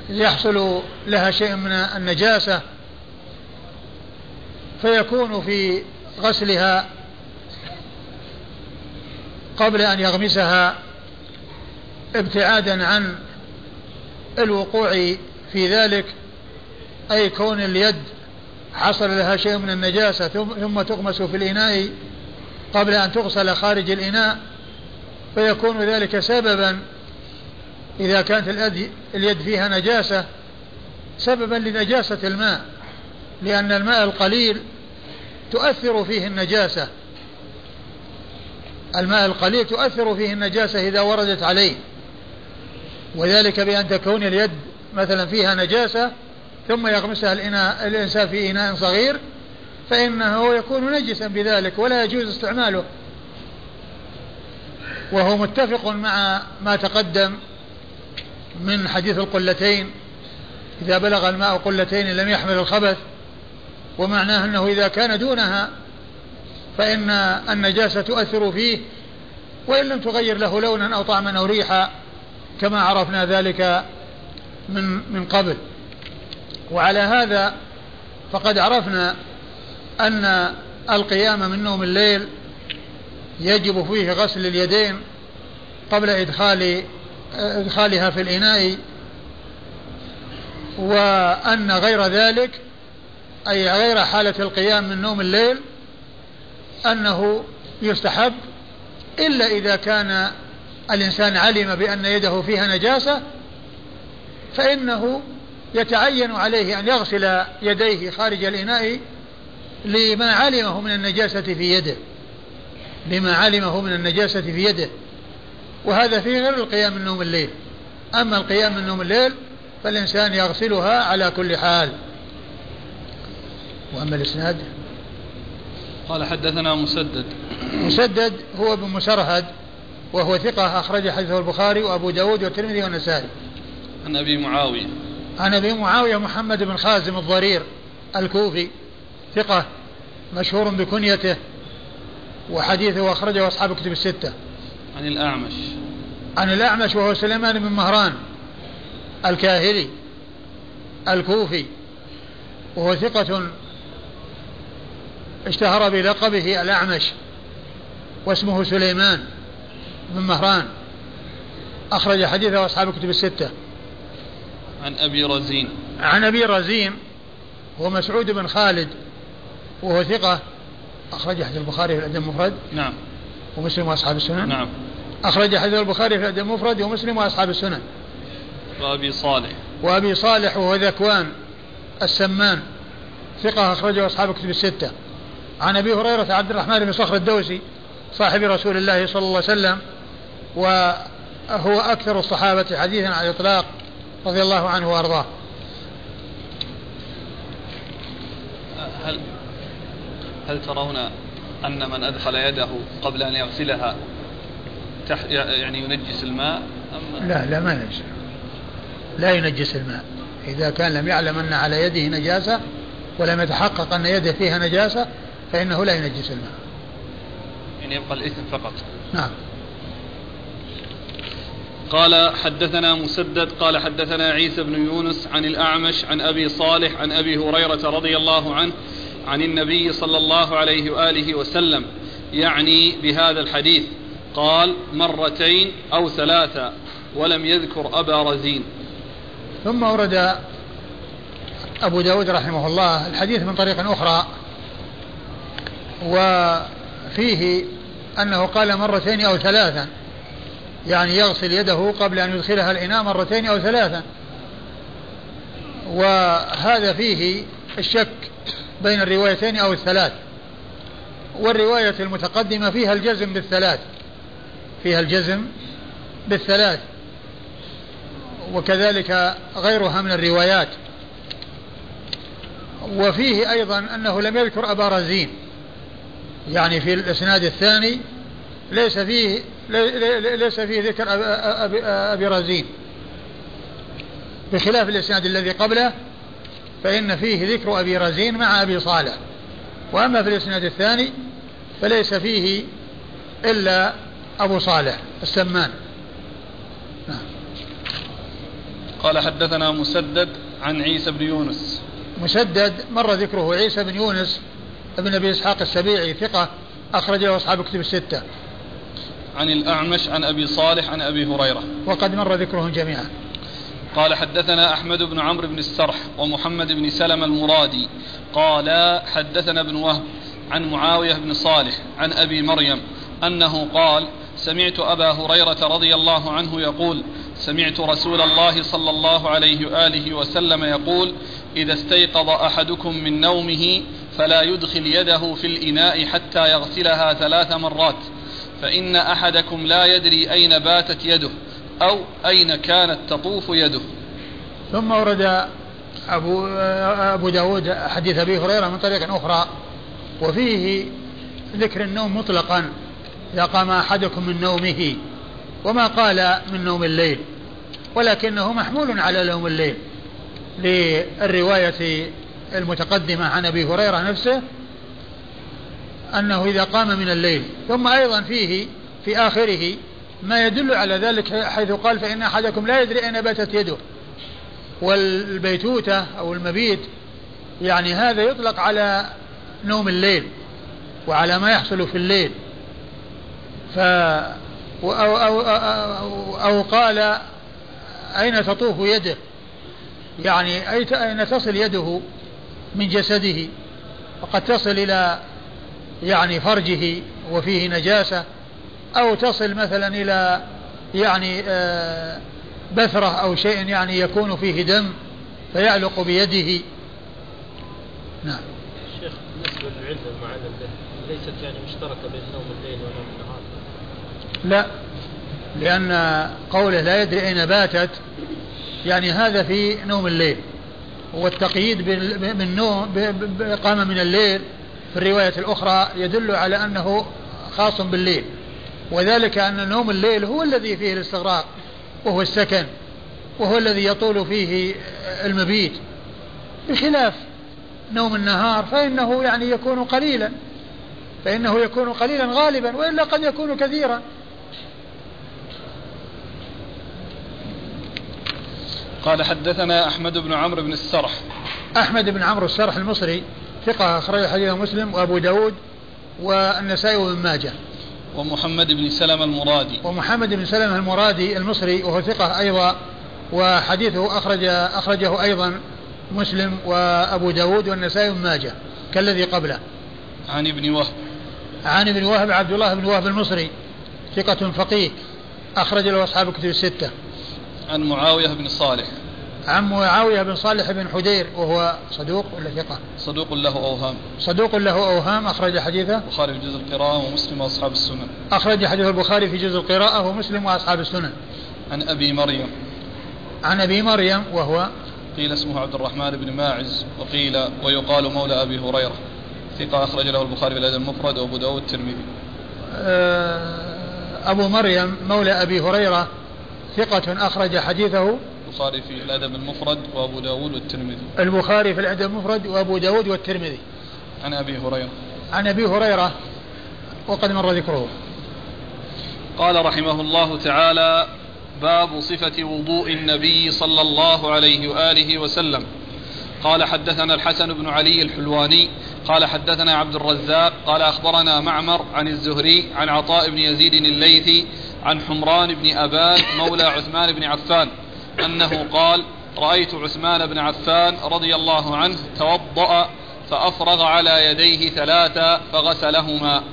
يحصل لها شيء من النجاسة فيكون في غسلها قبل أن يغمسها ابتعادا عن الوقوع في ذلك أي كون اليد حصل لها شيء من النجاسة ثم تغمس في الإناء قبل أن تغسل خارج الإناء فيكون ذلك سببا إذا كانت اليد فيها نجاسة سببا لنجاسة الماء لأن الماء القليل تؤثر فيه النجاسة. الماء القليل تؤثر فيه النجاسة إذا وردت عليه. وذلك بأن تكون اليد مثلا فيها نجاسة ثم يغمسها الإناء الإنسان في إناء صغير فإنه يكون نجسا بذلك ولا يجوز استعماله. وهو متفق مع ما تقدم من حديث القلتين. إذا بلغ الماء قلتين لم يحمل الخبث ومعناه أنه إذا كان دونها فإن النجاسة تؤثر فيه وإن لم تغير له لونا أو طعما أو ريحا كما عرفنا ذلك من من قبل. وعلى هذا فقد عرفنا أن القيام من نوم الليل يجب فيه غسل اليدين قبل إدخال إدخالها في الإناء وأن غير ذلك أي غير حالة القيام من نوم الليل أنه يستحب إلا إذا كان الإنسان علم بأن يده فيها نجاسة فإنه يتعين عليه أن يغسل يديه خارج الإناء لما علمه من النجاسة في يده لما علمه من النجاسة في يده. وهذا في غير القيام من نوم الليل. أما القيام من نوم الليل فالإنسان يغسلها على كل حال. وأما الإسناد؟ قال حدثنا مسدد. مسدد هو ابن مسرهد وهو ثقة أخرج حديثه البخاري وأبو داود والترمذي والنسائي. عن أبي معاوية. عن أبي معاوية محمد بن خازم الضرير الكوفي ثقة مشهور بكنيته وحديثه أخرجه أصحاب الكتب الستة. عن الأعمش. عن الأعمش وهو سليمان بن مهران الكاهلي الكوفي وهو ثقة اشتهر بلقبه الأعمش واسمه سليمان بن مهران. أخرج حديثه أصحاب الكتب الستة. عن أبي رزين. عن أبي رزين هو مسعود بن خالد وهو ثقة. أخرج حديث البخاري في الأدب المفرد. نعم. ومسلم وأصحاب السنن. نعم. أخرج حديث البخاري في الأدب المفرد ومسلم وأصحاب السنن. وأبي صالح. وأبي صالح وهو ذكوان السمان. ثقة أخرجه أصحاب الكتب الستة. عن أبي هريرة عبد الرحمن بن صخر الدوسي صاحب رسول الله صلى الله عليه وسلم وهو أكثر الصحابة حديثا على الإطلاق رضي الله عنه وأرضاه. هل هل ترون أن من أدخل يده قبل أن يغسلها يعني ينجس الماء؟ أم لا لا ما ينجس. لا ينجس الماء. إذا كان لم يعلم أن على يده نجاسة ولم يتحقق أن يده فيها نجاسة فإنه لا ينجس الماء. يعني يبقى الإثم فقط. نعم. قال حدثنا مسدد قال حدثنا عيسى بن يونس عن الأعمش عن أبي صالح عن أبي هريرة رضي الله عنه عن النبي صلى الله عليه وآله وسلم يعني بهذا الحديث. قال مرتين أو ثلاثة ولم يذكر أبا رزين. ثم ورد أبو داود رحمه الله الحديث من طريق أخرى. وفيه أنه قال مرتين أو ثلاثا يعني يغسل يده قبل أن يدخلها الإناء مرتين أو ثلاثا وهذا فيه الشك بين الروايتين أو الثلاث. والرواية المتقدمة فيها الجزم بالثلاث. فيها الجزم بالثلاث. وكذلك غيرها من الروايات. وفيه أيضا أنه لم يذكر أبا رزين. يعني في الإسناد الثاني ليس فيه ليس فيه ذكر أبي, رزين. بخلاف الإسناد الذي قبله فإن فيه ذكر أبي رزين مع أبي صالح. وأما في الإسناد الثاني فليس فيه إلا أبو صالح السمان. نعم. قال حدثنا مسدد عن عيسى بن يونس. مسدد مر ذكره عيسى بن يونس بن أبي إسحاق السبيعي ثقة أخرج له أصحاب كتب الستة. عن الأعمش عن أبي صالح عن أبي هريرة. وقد مر ذكرهم جميعا. قال حدثنا أحمد بن عمرو بن السرح ومحمد بن سلم المرادي. قال حدثنا ابن وهب عن معاوية بن صالح عن أبي مريم أنه قال سمعت أبا هريرة رضي الله عنه يقول سمعت رسول الله صلى الله عليه وآله وسلم يقول إذا استيقظ أحدكم من نومه فلا يدخل يده في الإناء حتى يغسلها ثلاث مرات فإن أحدكم لا يدري أين باتت يده أو أين كانت تطوف يده. ثم ورد أبو, أبو داود حديث أبي هريرة من طريق أخرى وفيه ذكر النوم مطلقا إذا قام أحدكم من نومه وما قال من نوم الليل ولكنه محمول على نوم الليل للرواية المتقدمة عن أبي هريرة نفسه أنه إذا قام من الليل ثم أيضا فيه في آخره ما يدل على ذلك حيث قال فإن أحدكم لا يدري أين باتت يده. والبيتوتة أو المبيت يعني هذا يطلق على نوم الليل وعلى ما يحصل في الليل. ف أو, أو, أو, أو قال أين تطوف يده؟ يعني أين تصل يده؟ من جسده وقد تصل إلى يعني فرجه وفيه نجاسة أو تصل مثلا إلى يعني آه، بثرة أو شيء يعني يكون فيه دم فيعلق بيده. نعم. الشيخ بالنسبة للعلة به ليست يعني مشتركة بين نوم الليل ونوم النهار؟ لا لأن قوله لا يدري أين باتت يعني هذا في نوم الليل. والتقييد بالنوم قام من الليل. في الرواية الأخرى يدل على أنه خاص بالليل. وذلك أن نوم الليل هو الذي فيه الاستغراق وهو السكن وهو الذي يطول فيه المبيت. بخلاف نوم النهار فإنه يعني يكون قليلا فإنه يكون قليلا غالبا وإلا قد يكون كثيرا. قال حدثنا أحمد بن عمرو بن السرح. أحمد بن عمرو السرح المصري ثقة أخرج حديث مسلم وأبو داود والنسائي وابن ماجه. ومحمد بن سلمة المرادي. ومحمد بن سلمة المرادي المصري وهو ثقة أيضا وحديثه أخرج أخرجه أيضا مسلم وأبو داود والنسائي وابن ماجه كالذي قبله. عن ابن وهب. عن ابن وهب عبد الله بن وهب المصري ثقة فقيه أخرج له أصحاب الكتب الستة. عن معاوية بن صالح. عن معاوية بن صالح بن حدير وهو صدوق ولا ثقة؟ صدوق له أوهام. صدوق له أوهام أخرج حديثه؟ البخاري في جزء القراءة ومسلم وأصحاب السنن. أخرج حديث البخاري في جزء القراءة ومسلم وأصحاب السنن. عن أبي مريم. عن أبي مريم وهو؟ قيل اسمه عبد الرحمن بن ماعز وقيل ويقال مولى أبي هريرة. ثقة أخرج له البخاري في الأدب المفرد وأبو داود الترمذي. آه، أبو مريم مولى أبي هريرة ثقة أخرج حديثه البخاري في الأدب المفرد وأبو داود والترمذي. البخاري في الأدب المفرد وأبو داود والترمذي. عن أبي هريرة. عن أبي هريرة وقد مر ذكره. قال رحمه الله تعالى باب صفة وضوء النبي صلى الله عليه وآله وسلم. قال حدثنا الحسن بن علي الحلواني. قال حدثنا عبد الرزاق. قال أخبرنا معمر عن الزهري عن عطاء بن يزيد الليثي عن حمران بن أبان مولى عثمان بن عفان أنه قال رأيت عثمان بن عفان رضي الله عنه توضأ فأفرغ على يديه ثلاثا فغسلهما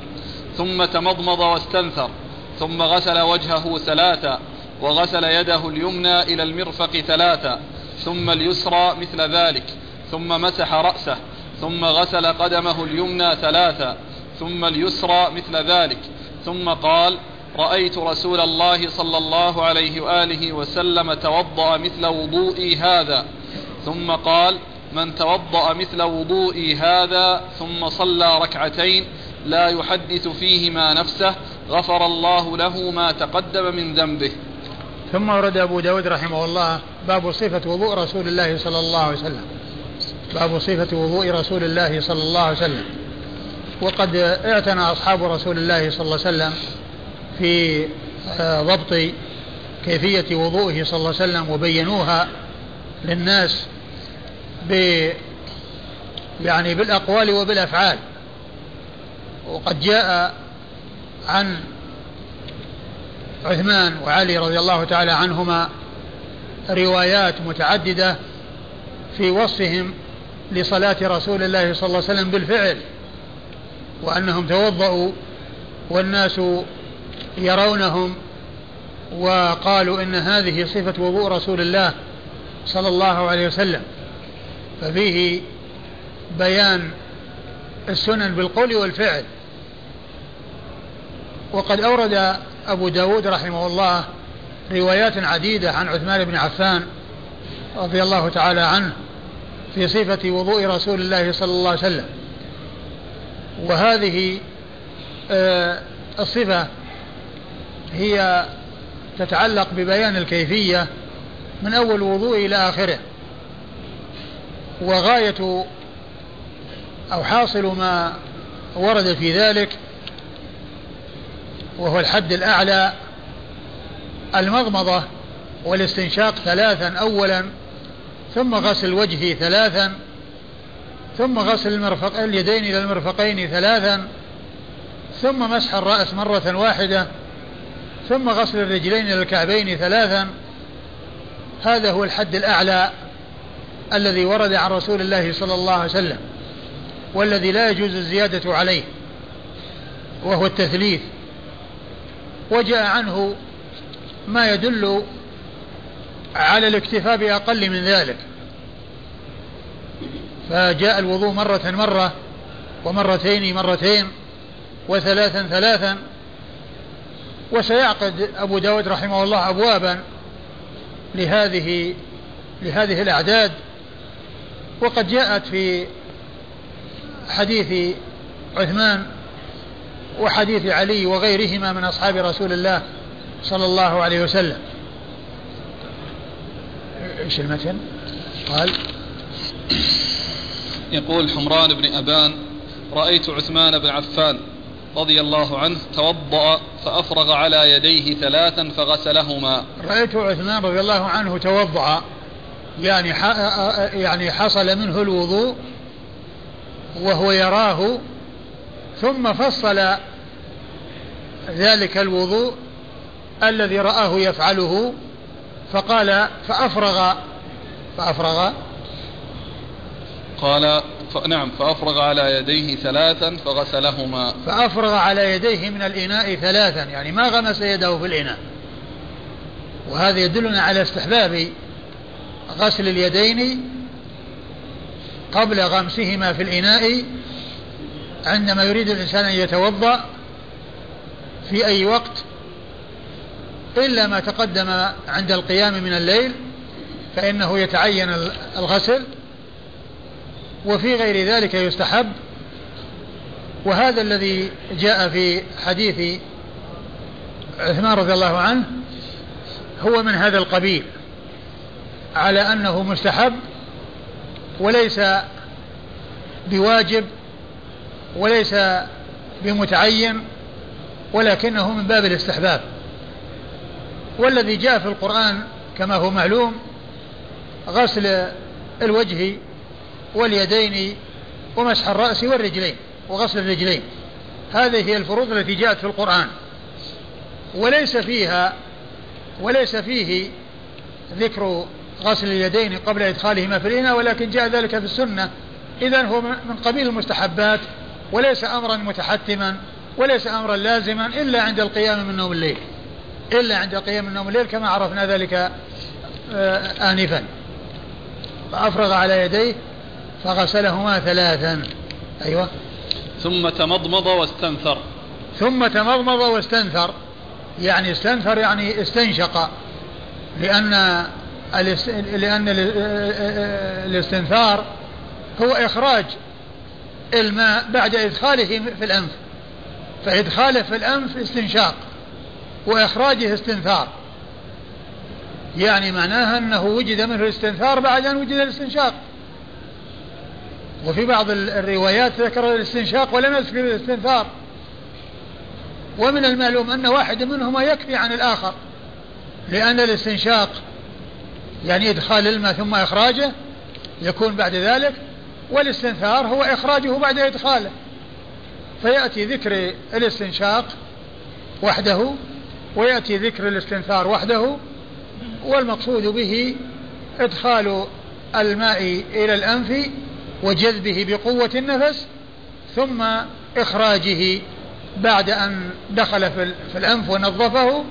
ثم تمضمض واستنثر ثم غسل وجهه ثلاثا وغسل يده اليمنى إلى المرفق ثلاثا ثم اليسرى مثل ذلك ثم مسح رأسه ثم غسل قدمه اليمنى ثلاثا ثم اليسرى مثل ذلك ثم قال رأيت رسول الله صلى الله عليه وآله وسلم توضأ مثل وضوئي هذا ثم قال من توضأ مثل وضوئي هذا ثم صلى ركعتين لا يحدث فيهما نفسه غفر الله له ما تقدم من ذنبه. ثم ورد أبو داود رحمه الله باب صفة وضوء رسول الله صلى الله عليه وسلم. باب صفة وضوء رسول الله صلى الله عليه وسلم. وقد اعتنى أصحاب رسول الله صلى الله عليه وسلم في آه، ضبط كيفية وضوءه صلى الله عليه وسلم وبينوها للناس ب يعني بالأقوال وبالأفعال. وقد جاء عن عثمان وعلي رضي الله تعالى عنهما روايات متعددة في وصفهم لصلاة رسول الله صلى الله عليه وسلم بالفعل وأنهم توضأوا والناس يرونهم وقالوا إن هذه صفة وضوء رسول الله صلى الله عليه وسلم ففيه بيان السنن بالقول والفعل. وقد أورد أبو داود رحمه الله روايات عديدة عن عثمان بن عفان رضي الله تعالى عنه في صفة وضوء رسول الله صلى الله عليه وسلم. وهذه آه، الصفة هي تتعلق ببيان الكيفية من أول الوضوء إلى آخره وغاية أو حاصل ما ورد في ذلك وهو الحد الأعلى المضمضة والاستنشاق ثلاثا أولا ثم غسل الوجه ثلاثا ثم غسل المرفق اليدين إلى المرفقين ثلاثا ثم مسح الرأس مرة واحدة ثم غسل الرجلين إلى الكعبين ثلاثا. هذا هو الحد الأعلى الذي ورد عن رسول الله صلى الله عليه وسلم والذي لا يجوز الزيادة عليه وهو التثليث. وجاء عنه ما يدل على الاكتفاء بأقل من ذلك. فجاء الوضوء مرة مرة ومرتين مرتين وثلاثا ثلاثا وسيعقد أبو داود رحمه الله أبوابا لهذه لهذه الأعداد. وقد جاءت في حديث عثمان وحديث علي وغيرهما من أصحاب رسول الله صلى الله عليه وسلم. إيش المتن؟ قال يقول حمران بن أبان رأيت عثمان بن عفان رضي الله عنه توضأ فأفرغ على يديه ثلاثا فغسلهما. رأيت عثمان رضي الله عنه توضأ يعني يعني حصل منه الوضوء وهو يراه ثم فصل ذلك الوضوء الذي رآه يفعله فقال فأفرغ فأفرغ. قال نعم فأفرغ على يديه ثلاثا فغسلهما. فأفرغ على يديه من الإناء ثلاثا يعني ما غمس يده في الإناء. وهذا يدلنا على استحباب غسل اليدين قبل غمسهما في الإناء عندما يريد الإنسان أن يتوضأ في أي وقت إلا ما تقدم عند القيام من الليل فإنه يتعين الغسل. وفي غير ذلك يستحب. وهذا الذي جاء في حديث عثمان رضي الله عنه هو من هذا القبيل على أنه مستحب وليس بواجب وليس بمتعين ولكنه من باب الاستحباب. والذي جاء في القرآن كما هو معلوم غسل الوجه واليدين ومسح الرأس والرجلين وغسل الرجلين. هذه هي الفروض التي جاءت في القرآن. وليس فيها وليس فيه ذكر غسل اليدين قبل إدخالهما في الإناء ولكن جاء ذلك في السنة. إذا هو من قبيل المستحبات وليس أمرا متحتما وليس أمرا لازما إلا عند القيام من نوم الليل. إلا عند القيام من نوم الليل كما عرفنا ذلك آه، آنفا. فأفرغ على يديه فغسلهما ثلاثا. أيوة. ثم تمضمض واستنثر. ثم تمضمض واستنثر. يعني استنثر يعني استنشق. لأن لأن الاستنثار هو إخراج الماء بعد إدخاله في الأنف. فإدخاله في الأنف استنشاق وإخراجه استنثار. يعني معناها أنه وجد منه الاستنثار بعد أن وجد الاستنشاق. وفي بعض الروايات ذكر الاستنشاق ولم يذكر الاستنثار. ومن المعلوم أن واحد منهما يكفي عن الآخر لأن الاستنشاق يعني إدخال الماء ثم إخراجه يكون بعد ذلك والاستنثار هو إخراجه بعد إدخاله. فيأتي ذكر الاستنشاق وحده ويأتي ذكر الاستنثار وحده والمقصود به إدخال الماء إلى الأنف وجذبه بقوة النفس ثم إخراجه بعد أن دخل في الأنف ونظفه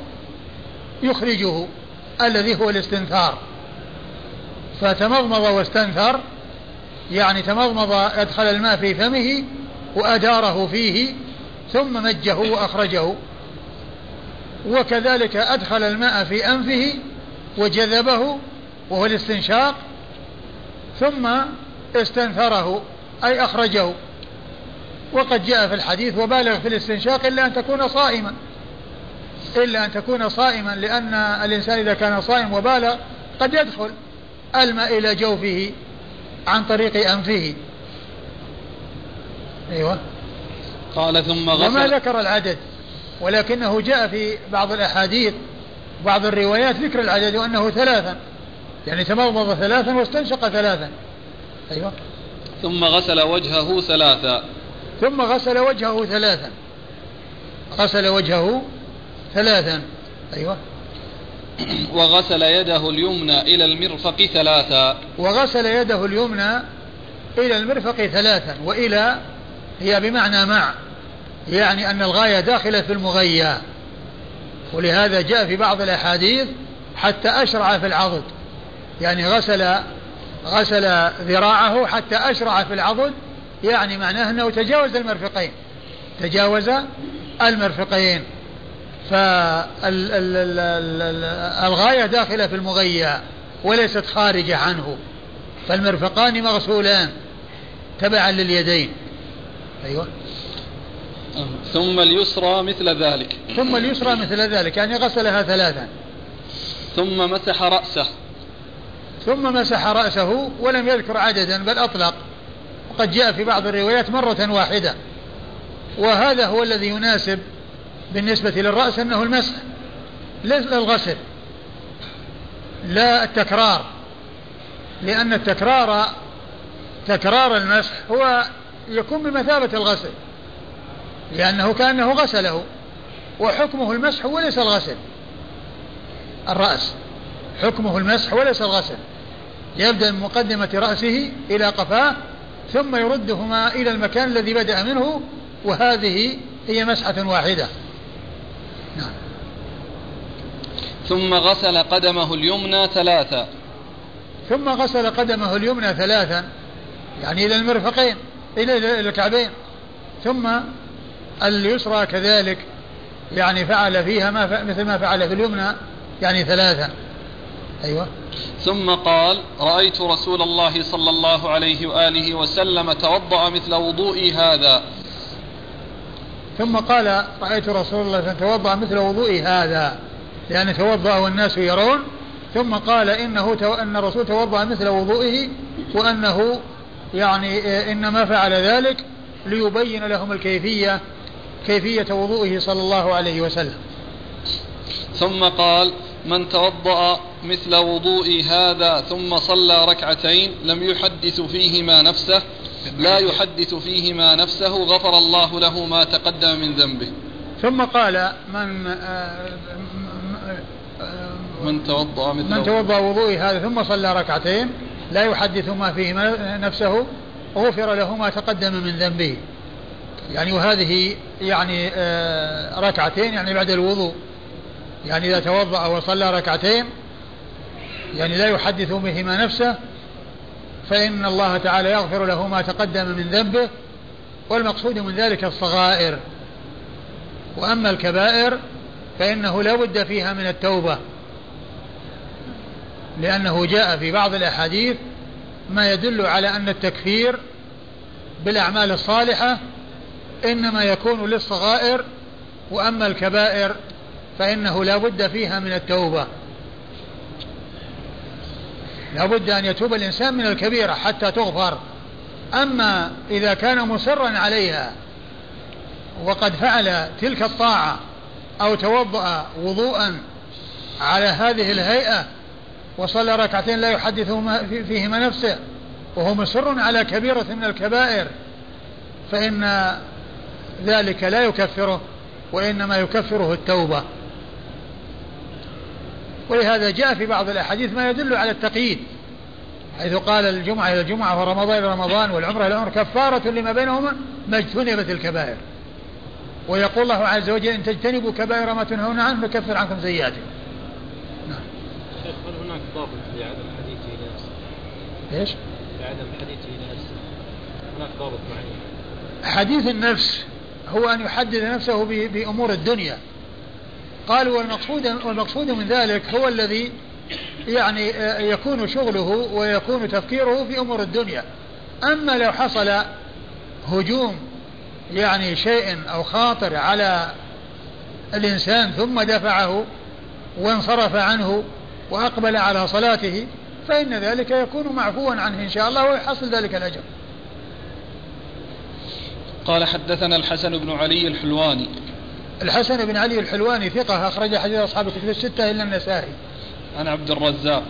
يخرجه الذي هو الاستنثار. فتمضمض واستنثر يعني تمضمض أدخل الماء في فمه وأداره فيه ثم مجه وأخرجه. وكذلك أدخل الماء في أنفه وجذبه وهو الاستنشاق ثم استنثره أي أخرجه. وقد جاء في الحديث وبالغ في الاستنشاق إلا أن تكون صائما. إلا أن تكون صائما لأن الإنسان إذا كان صائم وبالغ قد يدخل الماء إلى جوفه عن طريق أنفه. أيوة. قال ثم غسل. وما ذكر العدد ولكنه جاء في بعض الأحاديث بعض الروايات ذكر العدد وأنه ثلاثا. يعني تمضمض ثلاثا واستنشق ثلاثا. أيوة. ثم غسل وجهه ثلاثا. ثم غسل وجهه ثلاثا. غسل وجهه ثلاثا. أيوة. وغسل يده اليمنى إلى المرفق ثلاثا. وغسل يده اليمنى إلى المرفق ثلاثا. وإلى هي بمعنى مع. يعني أن الغاية داخلة في المغيى ولهذا جاء في بعض الأحاديث حتى أشرع في العضد. يعني غسل غسل ذراعه حتى أشرع في العضد يعني معناه أنه تجاوز المرفقين. تجاوز المرفقين. فالغاية داخلة في المغيى وليست خارجة عنه. فالمرفقان مغسولان تبعا لليدين. أيوة. ثم اليسرى مثل ذلك. ثم اليسرى مثل ذلك يعني غسلها ثلاثا. ثم مسح رأسه. ثم مسح رأسه ولم يذكر عددا بل أطلق. وقد جاء في بعض الروايات مرة واحدة. وهذا هو الذي يناسب بالنسبة للرأس أنه المسح ليس الغسل لا التكرار. لأن التكرار تكرار المسح هو يكون بمثابة الغسل لأنه كأنه غسله. وحكمه المسح وليس الغسل الرأس. حكمه المسح وليس الغسل. يبدأ من مقدمة رأسه إلى قفاه ثم يردهما إلى المكان الذي بدأ منه وهذه هي مسحة واحدة. نعم. ثم غسل قدمه اليمنى ثلاثا. ثم غسل قدمه اليمنى ثلاثا يعني إلى المرفقين إلى الكعبين. ثم اليسرى كذلك يعني فعل فيها ما مثل ما فعل في اليمنى يعني ثلاثا. أيوة. ثم قال رأيت رسول الله صلى الله عليه وآله وسلم توضأ مثل وضوئي هذا. ثم قال رأيت رسول الله توضأ مثل وضوئي هذا. لأن توضأ والناس يرون. ثم قال إنه تو... أن الرسول توضأ مثل وضوئه وأنه يعني إنما فعل ذلك ليبين لهم الكيفية كيفية وضوئه صلى الله عليه وسلم. ثم قال من توضأ مثل وضوء هذا ثم صلى ركعتين لم يحدث فيهما نفسه لا يحدث فيهما نفسه غفر الله له ما تقدم من ذنبه. ثم قال من آه، من توضأ مثل من توضأ وضوء هذا ثم صلى ركعتين لا يحدث ما فيهما نفسه غفر له ما تقدم من ذنبه. يعني وهذه يعني آه، ركعتين يعني بعد الوضوء. يعني إذا توضأ وصلى ركعتين يعني لا يحدث بهما نفسه فإن الله تعالى يغفر له ما تقدم من ذنبه والمقصود من ذلك الصغائر. وأما الكبائر فإنه لا بد فيها من التوبة لأنه جاء في بعض الأحاديث ما يدل على أن التكفير بالأعمال الصالحة إنما يكون للصغائر وأما الكبائر فإنه لا بد فيها من التوبة. لا بد أن يتوب الإنسان من الكبيرة حتى تغفر. أما إذا كان مصرا عليها وقد فعل تلك الطاعة أو توضأ وضوءا على هذه الهيئة وصلى ركعتين لا يحدث فيهما نفسه وهو مصر على كبيرة من الكبائر فإن ذلك لا يكفره وإنما يكفره التوبة. ولهذا جاء في بعض الأحاديث ما يدل على التقييد حيث قال الجمعة إلى الجمعة ورمضان إلى رمضان والعمرة إلى العمرة كفارة لما بينهما ما اجتنبت الكبائر ويقول الله عز وجل إن تجتنبوا كبائر ما تنهون عنه نكفر عنكم سيئاتكم نعم. شيخ هل هناك ضابط لعدم حديثه لنفسه؟ إيش؟ لعدم حديثه لنفسه هناك ضابط معين حديث النفس هو أن يحدث نفسه بأمور الدنيا قالوا والمقصود والمقصود من ذلك هو الذي يعني يكون شغله ويكون تفكيره في أمور الدنيا أما لو حصل هجوم يعني شيء أو خاطر على الإنسان ثم دفعه وانصرف عنه وأقبل على صلاته فإن ذلك يكون معفوا عنه إن شاء الله ويحصل ذلك الأجر. قال حدثنا الحسن بن علي الحلواني الحسن بن علي الحلواني ثقة أخرج حديث أصحاب الكتب الستة إلا النسائي. عن عبد الرزاق.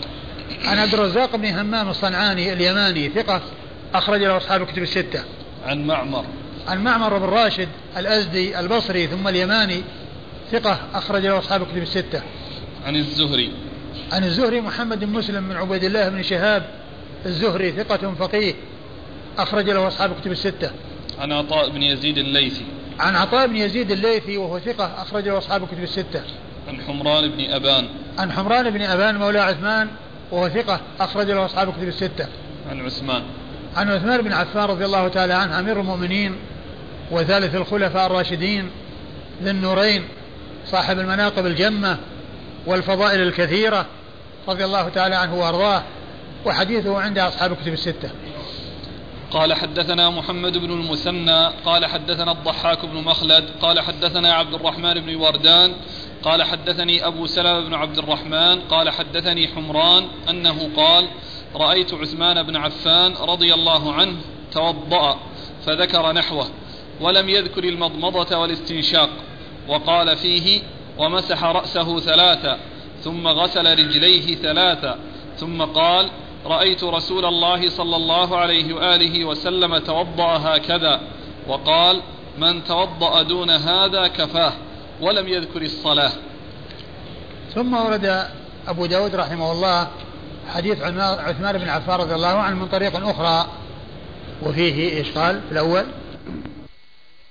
عن عبد الرزاق بن همام الصنعاني اليماني ثقة أخرج له أصحاب الكتب الستة. عن معمر. عن معمر بن راشد الأزدي البصري ثم اليماني ثقة أخرج له أصحاب الكتب الستة. عن الزهري. عن الزهري محمد بن مسلم بن عبيد الله بن شهاب الزهري ثقة فقيه أخرج له أصحاب الكتب الستة. عن عطاء بن يزيد الليثي. عن عطاء بن يزيد الليثي وهو ثقة أخرجه أصحاب الكتب الستة. عن حمران بن أبان. عن حمران بن أبان مولى عثمان وهو ثقة أخرج له أصحاب الكتب الستة. عن عثمان. عن عثمان بن عفان رضي الله تعالى عنه أمير المؤمنين وثالث الخلفاء الراشدين ذي النورين صاحب المناقب الجمة والفضائل الكثيرة رضي الله تعالى عنه وأرضاه وحديثه عند أصحاب الكتب الستة. قال حدثنا محمد بن المثنى قال حدثنا الضحاك بن مخلد قال حدثنا عبد الرحمن بن وردان قال حدثني أبو سلمة بن عبد الرحمن قال حدثني حمران أنه قال رأيت عثمان بن عفان رضي الله عنه توضأ فذكر نحوه ولم يذكر المضمضة والاستنشاق وقال فيه ومسح رأسه ثلاثا ثم غسل رجليه ثلاثا ثم قال رأيت رسول الله صلى الله عليه وآله وسلم توضأ هكذا وقال من توضأ دون هذا كفاه ولم يذكر الصلاة. ثم ورد أبو داود رحمه الله حديث عثمان بن عفان رضي الله عنه من طريق أخرى وفيه إيش قال في الأول؟